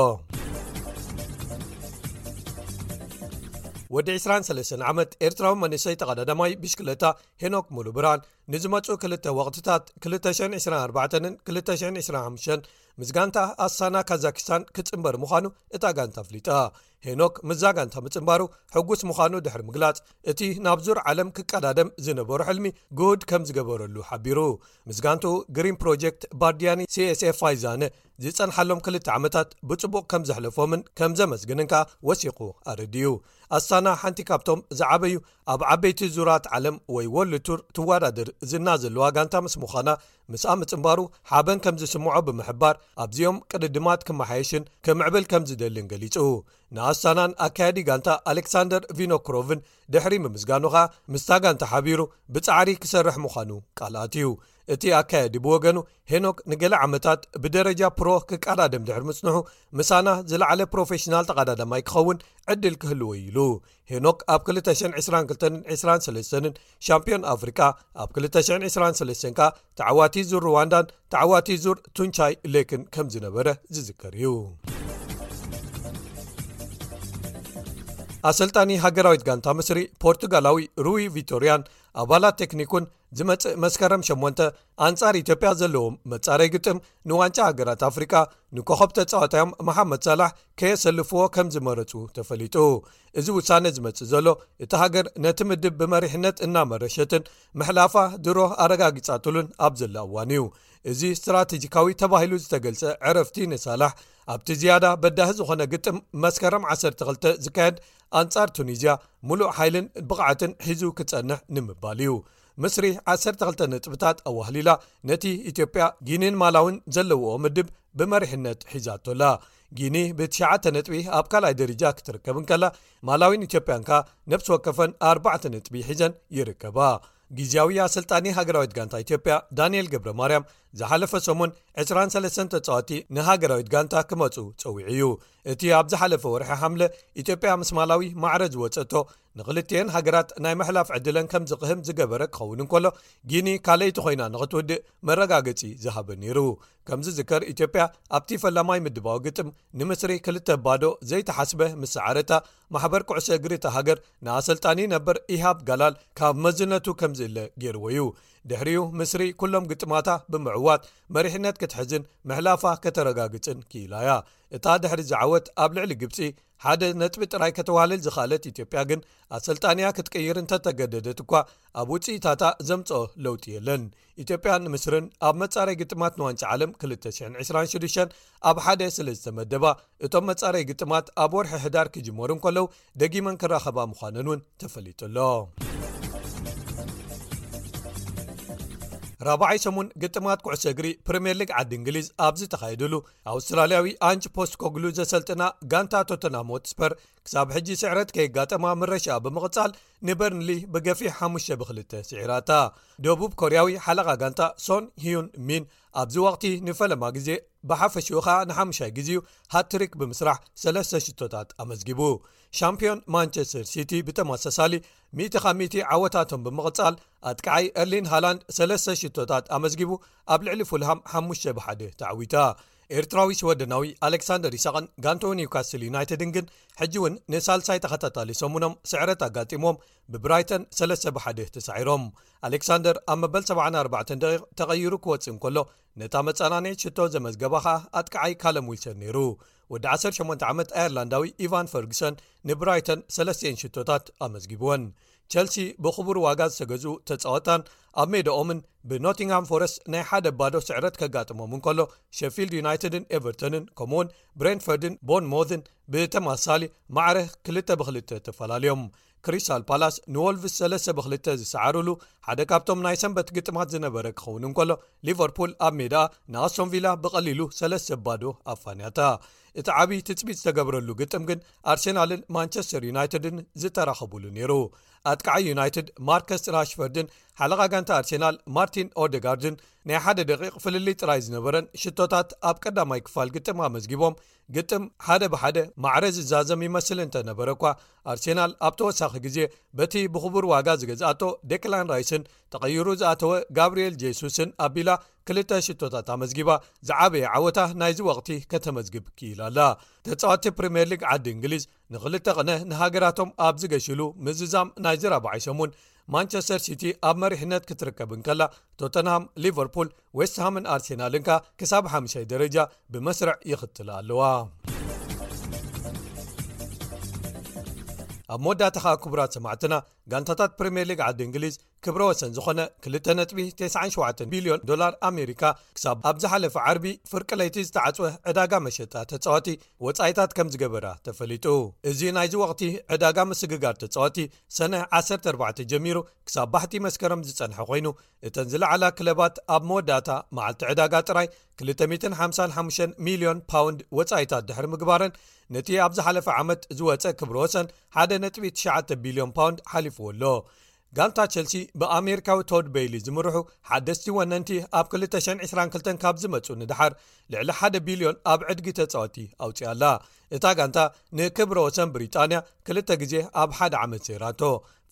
ወዲ 23 ዓመት ኤርትራዊ መንሰይ ተቐዳዳማይ ብሽክለታ ሄኖክ ሙሉ ብራን ንዝመፁ ክልተ ወቕትታት 224ን 225 ምስ ጋንታ ኣስታና ካዛኪስታን ክጽንበር ምዃኑ እታ ጋንታ ኣፍሊጣ። ሄኖክ ምስዛ ጋንታ ምጽንባሩ ሕጉስ ምዃኑ ድሕሪ ምግላጽ፣ እቲ ናብ ዙር ዓለም ክቀዳደም ዝነበሮ ሕልሚ ግሁድ ከም ዝገበረሉ ሓቢሩ። ምስ ጋንትኡ ግሪን ፕሮጀክት ባርዲያኒ ሲኤስኤ ፋይዛነ ዝጸንሓሎም ክልተ ዓመታት ብጽቡቕ ከም ዘሕለፎምን ከም ዘመስግንን ከኣ ወሲኹ ኣረዲኡ። ኣስታና ሓንቲ ካብቶም ዝዓበዩ ኣብ ዓበይቲ ዙራት ዓለም ወይ ዎርልድ ቱር ትወዳደር ዝና ዘለዋ ጋንታ ምስ ምዃና፣ ምስኣ ምጽንባሩ ሓበን ከም ዝስምዖ ብምሕባር ኣብዚኦም ቅድድማት ክመሓየሽን ክምዕብል ከም ዝደልን ገሊጹ ንኣስታናን ኣካያዲ ጋንታ ኣሌክሳንደር ቪኖክሮቭን ድሕሪ ምምስጋኑ ከኣ ምስታ ጋንታ ሓቢሩ ብጻዕሪ ክሰርሕ ምዃኑ ቃልኣት እዩ እቲ ኣካየዲ ብወገኑ ሄኖክ ንገለ ዓመታት ብደረጃ ፕሮ ክቃዳደም ድሕሪ ምጽንሑ ምሳና ዝለዓለ ፕሮፌሽናል ተቓዳዳማይ ክኸውን ዕድል ክህልዎ ኢሉ ሄኖክ ኣብ 222ን 23ን ሻምፒዮን ኣፍሪቃ ኣብ 223 ከኣ ተዓዋቲ ዙር ሩዋንዳን ተዓዋቲ ዙር ቱንቻይ ሌክን ከም ዝነበረ ዝዝከር እዩ ኣሰልጣኒ ሃገራዊት ጋንታ ምስሪ ፖርቱጋላዊ ሩዊ ቪቶርያን ኣባላት ቴክኒኩን ዝመጽእ መስከረም ሸሞንተ ኣንጻር ኢትዮጵያ ዘለዎም መጻረይ ግጥም ንዋንጫ ሃገራት ኣፍሪቃ ንኮኸብ ተጻዋታዮም መሓመድ ሳላሕ ከየሰልፍዎ ከም ዝመረጹ ተፈሊጡ እዚ ውሳነ ዝመጽእ ዘሎ እቲ ሃገር ነቲ ምድብ ብመሪሕነት እናመረሸትን ምሕላፋ ድሮ ኣረጋጊጻትሉን ኣብ ዘላ እዋን እዩ እዚ ስትራተጂካዊ ተባሂሉ ዝተገልጸ ዕረፍቲ ንሳላሕ ኣብቲ ዝያዳ በዳህ ዝኾነ ግጥም መስከረም 12 ዝካየድ ኣንጻር ቱኒዝያ ምሉእ ሓይልን ብቕዓትን ሒዙ ክጸንሕ ንምባል እዩ ምስሪ 12 ነጥብታት ኣዋህሊላ ነቲ ኢትዮጵያ ጊኒን ማላውን ዘለውኦ ምድብ ብመሪሕነት ሒዛቶላ ጊኒ ብትሸዓተ ነጥቢ ኣብ ካልኣይ ደረጃ ክትርከብ እንከላ ማላዊን ኢትዮጵያን ከኣ ነብሲ ወከፈን ኣርባዕተ ነጥቢ ሒዘን ይርከባ ግዜያዊ ኣሰልጣኒ ሃገራዊት ጋንታ ኢትዮጵያ ዳንኤል ገብረ ማርያም ዝሓለፈ ሰሙን 23 ተጻዋቲ ንሃገራዊት ጋንታ ክመፁ ፀዊዑ እዩ እቲ ኣብ ዝሓለፈ ወርሒ ሓምለ ኢትዮጵያ ምስ ማላዊ ማዕረ ዝወፀቶ ንኽልትኤን ሃገራት ናይ ምሕላፍ ዕድለን ከም ዝቕህም ዝገበረ ክኸውን እንከሎ ጊኒ ካልኣይቲ ኮይና ንኽትውድእ መረጋገፂ ዝሃበ ነይሩ ከም ዝዝከር ኢትዮጵያ ኣብቲ ፈላማይ ምድባዊ ግጥም ንምስሪ ክልተ ባዶ ዘይተሓስበ ምስ ሰዓረታ ማሕበር ኩዕሶ እግሪ እቲ ሃገር ንኣሰልጣኒ ነበር ኢሃብ ጋላል ካብ መዝነቱ ከም ዝእለ ገይርዎ እዩ ድሕሪኡ ምስሪ ኩሎም ግጥማታ ብምዕዋት መሪሕነት ክትሕዝን ምሕላፋ ከተረጋግፅን ክኢላ እያ እታ ድሕሪዚ ዓወት ኣብ ልዕሊ ግብፂ ሓደ ነጥቢ ጥራይ ከተዋህልል ዝኸኣለት ኢትዮጵያ ግን ኣሰልጣንያ ክትቅይር እንተተገደደት እኳ ኣብ ውፅኢታታ ዘምፀኦ ለውጢ የለን ኢትዮጵያ ንምስርን ኣብ መፃረይ ግጥማት ንዋንጫ ዓለም 226 ኣብ ሓደ ስለ ዝተመደባ እቶም መፃረይ ግጥማት ኣብ ወርሒ ሕዳር ክጅመሩ እንከለዉ ደጊመን ክራኸባ ምዃነን እውን ተፈሊጡ ኣሎ ራብዓይ ሰሙን ግጥማት ኩዕሶ እግሪ ፕሪምየር ሊግ ዓዲ እንግሊዝ ኣብዚ ተኻየድሉ ኣውስትራልያዊ ኣንጅ ፖስትኮግሉ ዘሰልጥና ጋንታ ቶተናም ወትስፐር ክሳብ ሕጂ ስዕረት ከየጋጠማ ምረሻ ብምቕጻል ንበርንሊ ብገፊ ሓሙሽ ብክልተ ስዒራታ ደቡብ ኮርያዊ ሓለቓ ጋንታ ሶን ሂዩን ሚን ኣብዚ ወቅቲ ንፈለማ ግዜ ብሓፈሽኡ ከኣ ንሓሙሻይ ግዜ ዩ ሃትሪክ ብምስራሕ ሰለስተ ሽቶታት ኣመዝጊቡ ሻምፕዮን ማንቸስተር ሲቲ ብተመሳሳሊ ሚእቲ ካብ ሚእቲ ዓወታቶም ብምቕጻል ኣጥቃዓይ እርሊን ሃላንድ ሰለስተ ሽቶታት ኣመዝጊቡ ኣብ ልዕሊ ፉልሃም ሓሙሽተ ብ ሓደ ተዓዊታ። ኤርትራዊ ሽወደናዊ ኣሌክሳንደር ኢሳቕን ጋንትኡ ኒውካስል ዩናይትድን ግን ሕጂ ውን ንሳልሳይ ተኸታታሊ ሰሙኖም ስዕረት ኣጋጢምዎም ብብራይተን ሰለስተ ብ ሓደ ተሳዒሮም። ኣሌክሳንደር ኣብ መበል ሰብዓን ኣርባዕተን ደቒቕ ተቐይሩ ክወጽእ እንከሎ ነታ መጸናነዪት ሽቶ ዘመዝገባ ከኣ ኣጥቃዓይ ካለም ዊልሰን ነይሩ። ወዲ ዓሰርተ ሸሞንተ ዓመት ኣየርላንዳዊ ኢቫን ፈርጉሰን ንብራይተን ሰለስቲኤን ሽቶታት ኣመዝጊብወን። ቸልሲ ብኽቡር ዋጋ ዝተገዝኡ ተጻወታን ኣብ ሜዳኦምን ብኖቲንግሃም ፎረስት ናይ ሓደ ባዶ ስዕረት ከጋጥሞም እንከሎ ሸፊልድ ዩናይትድን ኤቨርቶንን ከምኡ ውን ብሬንፈርድን ቦን ሞዝን ብተማሳሊ ማዕረ ክልተ ብክልተ ተፈላለዮም ክሪስታል ፓላስ ንወልቭስ ሰለስተ ብክልተ ዝሰዓርሉ ሓደ ካብቶም ናይ ሰንበት ግጥማት ዝነበረ ክኸውን እንከሎ ሊቨርፑል ኣብ ሜዳኣ ንኣስቶንቪላ ብቐሊሉ ሰለስተ ባዶ ኣፋንያታ እቲ ዓብዪ ትፅቢት ዝተገብረሉ ግጥም ግን ኣርሴናልን ማንቸስተር ዩናይትድን ዝተራኸቡሉ ነይሩ ኣጥቃዓይ ዩናይትድ ማርከስ ራሽፈርድን ሓለቓ ጋንታ ኣርሴናል ማርቲን ኦደጋርድን ናይ ሓደ ደቂቕ ፍልልይ ጥራይ ዝነበረን ሽቶታት ኣብ ቀዳማይ ክፋል ግጥም ኣመዝጊቦም ግጥም ሓደ ብሓደ ማዕረ ዝዛዘም ይመስል እንተነበረ እኳ ኣርሴናል ኣብ ተወሳኺ ግዜ በቲ ብኽቡር ዋጋ ዝገዝኣቶ ዴክላን ራይስን ተቐይሩ ዝኣተወ ጋብርኤል ጄሱስን ኣቢላ ክልተ ሽቶታት ኣመዝጊባ ዝዓበየ ዓወታ ናይዚ ወቕቲ ከተመዝግብ ክኢላ ኣላ ተጻዋቲ ፕሪምየር ሊግ ዓዲ እንግሊዝ ንክልተ ቕነ ንሃገራቶም ኣብ ዝገሽሉ ምዝዛም ናይዚ ራብዓይ ሰሙን ማንቸስተር ሲቲ ኣብ መሪሕነት ክትርከብ እንከላ ቶተንሃም ሊቨርፑል ዌስትሃምን ኣርሴናልን ከኣ ክሳብ ሓምሻይ ደረጃ ብመስርዕ ይኽትል ኣለዋ ኣብ መወዳእታ ኸኣ ክቡራት ሰማዕትና ጋንታታት ፕሪምየር ሊግ ዓዲ እንግሊዝ ክብረ ወሰን ዝኾነ 2.97 ቢልዮን ዶላር ኣሜሪካ ክሳብ ኣብ ዝሓለፈ ዓርቢ ፍርቂ ለይቲ ዝተዓጽወ ዕዳጋ መሸጣ ተጻዋቲ ወጻኢታት ከም ዝገበራ ተፈሊጡ እዚ ናይዚ ወቕቲ ዕዳጋ ምስግጋር ተጻዋቲ ሰነ 14 ጀሚሩ ክሳብ ባሕቲ መስከረም ዝጸንሐ ኮይኑ እተን ዝለዓላ ክለባት ኣብ መወዳእታ መዓልቲ ዕዳጋ ጥራይ 255 ሚልዮን ፓውንድ ወጻኢታት ድሕሪ ምግባረን ነቲ ኣብ ዝሓለፈ ዓመት ዝወጸ ክብሪ ወሰን 1.9 ቢልዮን ፓውንድ ሓሊፍዎ ኣሎ ጋንታ ቸልሲ ብኣሜሪካዊ ቶድ በይሊ ዝምርሑ ሓደስቲ ወነንቲ ኣብ 222 ካብ ዝመፁ ንድሓር ልዕሊ 1 ቢልዮን ኣብ ዕድጊ ተፃወቲ ኣውፅኣላ እታ ጋንታ ንክብሪ ወሰን ብሪጣንያ ክልተ ግዜ ኣብ ሓደ ዓመት ሰይራቶ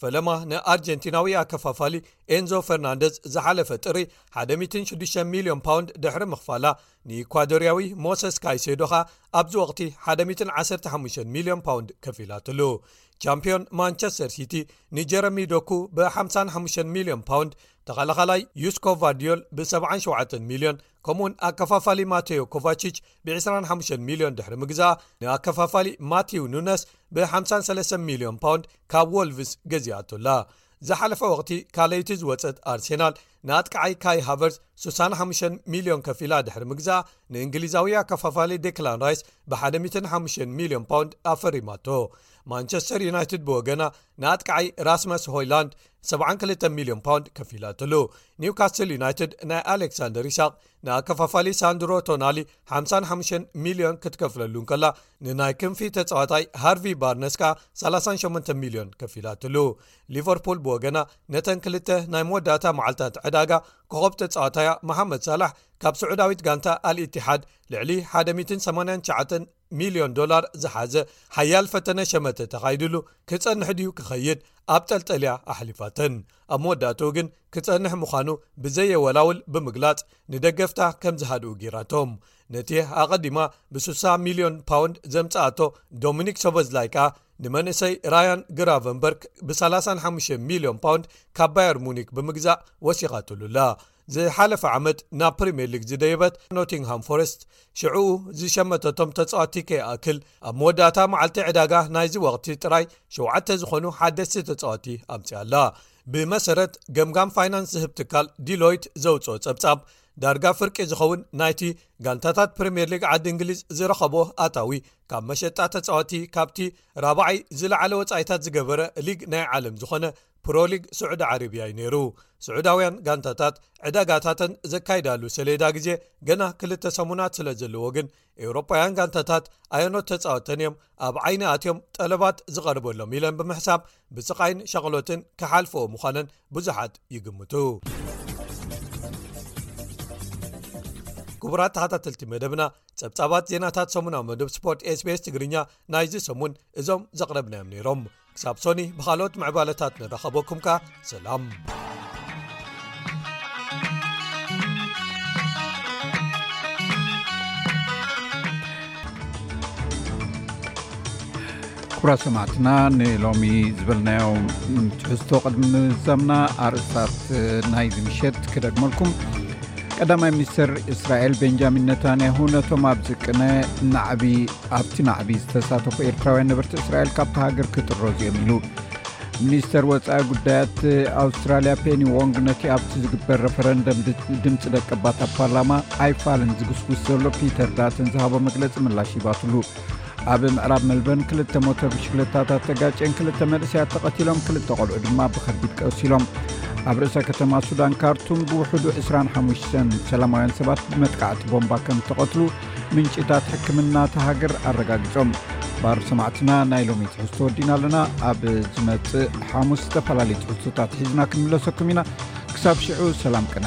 ፈለማ ንኣርጀንቲናዊ ኣከፋፋሊ ኤንዞ ፈርናንደዝ ዝሓለፈ ጥሪ 106 ሚልዮን ፓውንድ ድሕሪ ምኽፋላ ንኢኳዶርያዊ ሞሰስ ካይሴዶ ኸኣ ኣብዚ ወቕቲ 115 ሚልዮን ፓውንድ ከፊላትሉ ቻምፕዮን ማንቸስተር ሲቲ ንጀረሚ ዶኩ ብ55 ሚልዮን ፓውንድ ተኸላኻላይ ዩስኮቫድዮል ብ77 ሚልዮን ከምኡውን ኣከፋፋሊ ማቴዮ ኮቫችች ብ25 ሚልዮን ድሕሪ ምግዛኣ ንኣከፋፋሊ ማቲው ኑነስ ብ53 ሚልዮን ፓውንድ ካብ ዎልቭስ ገዚኣቶ ኣላ። ዝሓለፈ ወቕቲ ካልኣይቲ ዝወጸት ኣርሴናል ንኣጥቃዓይ ካይ ሃቨርስ 65 ሚልዮን ከፊላ ድሕሪ ምግዛኣ ንእንግሊዛዊ ኣከፋፋሊ ዴክላን ራይስ ብ105 ሚልዮን ፓውንድ ኣፈሪማቶ ማንቸስተር ዩናይትድ ብወገና ንኣጥቃዓይ ራስመስ ሆይላንድ 72 ሚልዮን ፓውንድ ከፊላትሉ ኒውካስትል ዩናይትድ ናይ ኣሌክሳንደር ይስቅ ንኣከፋፋሊ ሳንድሮ ቶናሊ ሓምሳን ሓሙሽተን ሚልዮን ክትከፍለሉ እንከላ ንናይ ክንፊ ተጻዋታይ ሃርቪ ባርነስ ከኣ ሰላሳን ሸሞንተ ሚልዮን ከፊላትሉ ሊቨርፑል ብወገና ነተን ክልተ ናይ መወዳእታ መዓልትታት ዕዳጋ ኮኸብ ተጻዋታያ መሓመድ ሳላሕ ካብ ስዑዳዊት ጋንታ ኣልእትሓድ ልዕሊ ሓደ ሚትን ሰማንያን ትሽዓተን ሚልዮን ዶላር ዝሓዘ ሓያል ፈተነ ሸመተ ተኻይድሉ ክጸንሕ ድዩ ክኸይድ ኣብ ጠልጠልያ ኣሕሊፋተን ኣብ መወዳእትኡ ግን ክጸንሕ ምዃኑ ብዘየወላውል ብምግላጽ ንደገፍታ ከም ዝሃድኡ ጊራቶም ነቲ ኣቐዲማ ብ60 ሚልዮን ፓውንድ ዘምጽኣቶ ዶሚኒክ ሰበዝ ላይ ከኣ ንመንእሰይ ራያን ግራቨንበርክ ብ35 ሚልዮን ፓውንድ ካብ ባየር ሙኒክ ብምግዛእ ወሲኻትሉኣላ ዝሓለፈ ዓመት ናብ ፕሪምየር ሊግ ዝደየበት ኖቲንግሃም ፎረስት ሽዕኡ ዝሸመተቶም ተፃዋቲ ከይኣክል ኣብ መወዳእታ መዓልቲ ዕዳጋ ናይዚ ወቕቲ ጥራይ ሸተ ዝኾኑ ሓደስቲ ተፃዋቲ ኣምፅኣ ኣላ ብመሰረት ገምጋም ፋይናንስ ዝህብ ትካል ዲሎይት ዘውፅኦ ፀብፃብ ዳርጋ ፍርቂ ዝኸውን ናይቲ ጋንታታት ፕሪምየር ሊግ ዓዲ እንግሊዝ ዝረኸቦ ኣታዊ ካብ መሸጣ ተፃወቲ ካብቲ ራባዓይ ዝለዓለ ወፃኢታት ዝገበረ ሊግ ናይ ዓለም ዝኾነ ፕሮሊግ ስዑዲ ዓረብያ'ዩ ነይሩ። ስዑዳውያን ጋንታታት ዕዳጋታተን ዘካይዳሉ ሰሌዳ ግዜ ገና ክልተ ሰሙናት ስለ ዘለዎ ግን ኤውሮጳውያን ጋንታታት ኣየኖት ተጻወተን እዮም ኣብ ዓይኒ ኣትዮም ጠለባት ዝቐርበሎም ኢለን ብምሕሳብ ብስቓይን ሻቕሎትን ክሓልፍኦ ምዃነን ብዙሓት ይግምቱ። ክቡራት ተሓታተልቲ መደብና ጸብጻባት ዜናታት ሰሙናዊ መደብ ስፖርት ስbs ትግርኛ ናይዚ ሰሙን እዞም ዘቕረብናዮም ነይሮም ክሳብ ሶኒ ብካልኦት ምዕባለታት ንራኸበኩም ከኣ ሰላም
ኩራ ሰማዕትና ንሎሚ ዝበልናዮ ትሕዝቶ ቅድሚ ምዛምና ኣርእስታት ናይዚ ምሸት ክደግመልኩም ቀዳማይ ሚኒስትር እስራኤል ቤንጃሚን ነታንያሁ ነቶም ኣብ ዝቅነ ናዕቢ ኣብቲ ናዕቢ ዝተሳተፉ ኤርትራውያን ነበርቲ እስራኤል ካብቲ ሃገር ክጥረዙ እዮም ኢሉ ሚኒስተር ወፃኢ ጉዳያት ኣውስትራልያ ፔኒ ዎንግ ነቲ ኣብቲ ዝግበር ረፈረንደም ድምፂ ደቀባት ኣብ ፓርላማ ኣይፋልን ዝግስጉስ ዘሎ ፒተር ዳትን ዝሃቦ መግለፂ ምላሽ ይባትሉ ኣብ ምዕራብ መልበን ክልተ ሞተር ብሽክለታታት ተጋጨን ክልተ መንእሰያት ተቐቲሎም ክልተ ቆልዑ ድማ ብከቢድ ቀሲሎም ኣብ ርእሰ ከተማ ሱዳን ካርቱም ብውሕዱ 2ሓ ሰላማውያን ሰባት ብመጥቃዕቲ ቦምባ ከም ተቐትሉ ምንጭታት ሕክምና እታ ሃገር ኣረጋጊጾም ባር ሰማዕትና ናይ ሎሚ ትሕዝቶ ወዲና ኣለና ኣብ ዝመፅእ ሓሙስ ዝተፈላለዩ ትሕዝቶታት ሒዝና ክንምለሰኩም ኢና ክሳብ ሽዑ ሰላም
ቅነ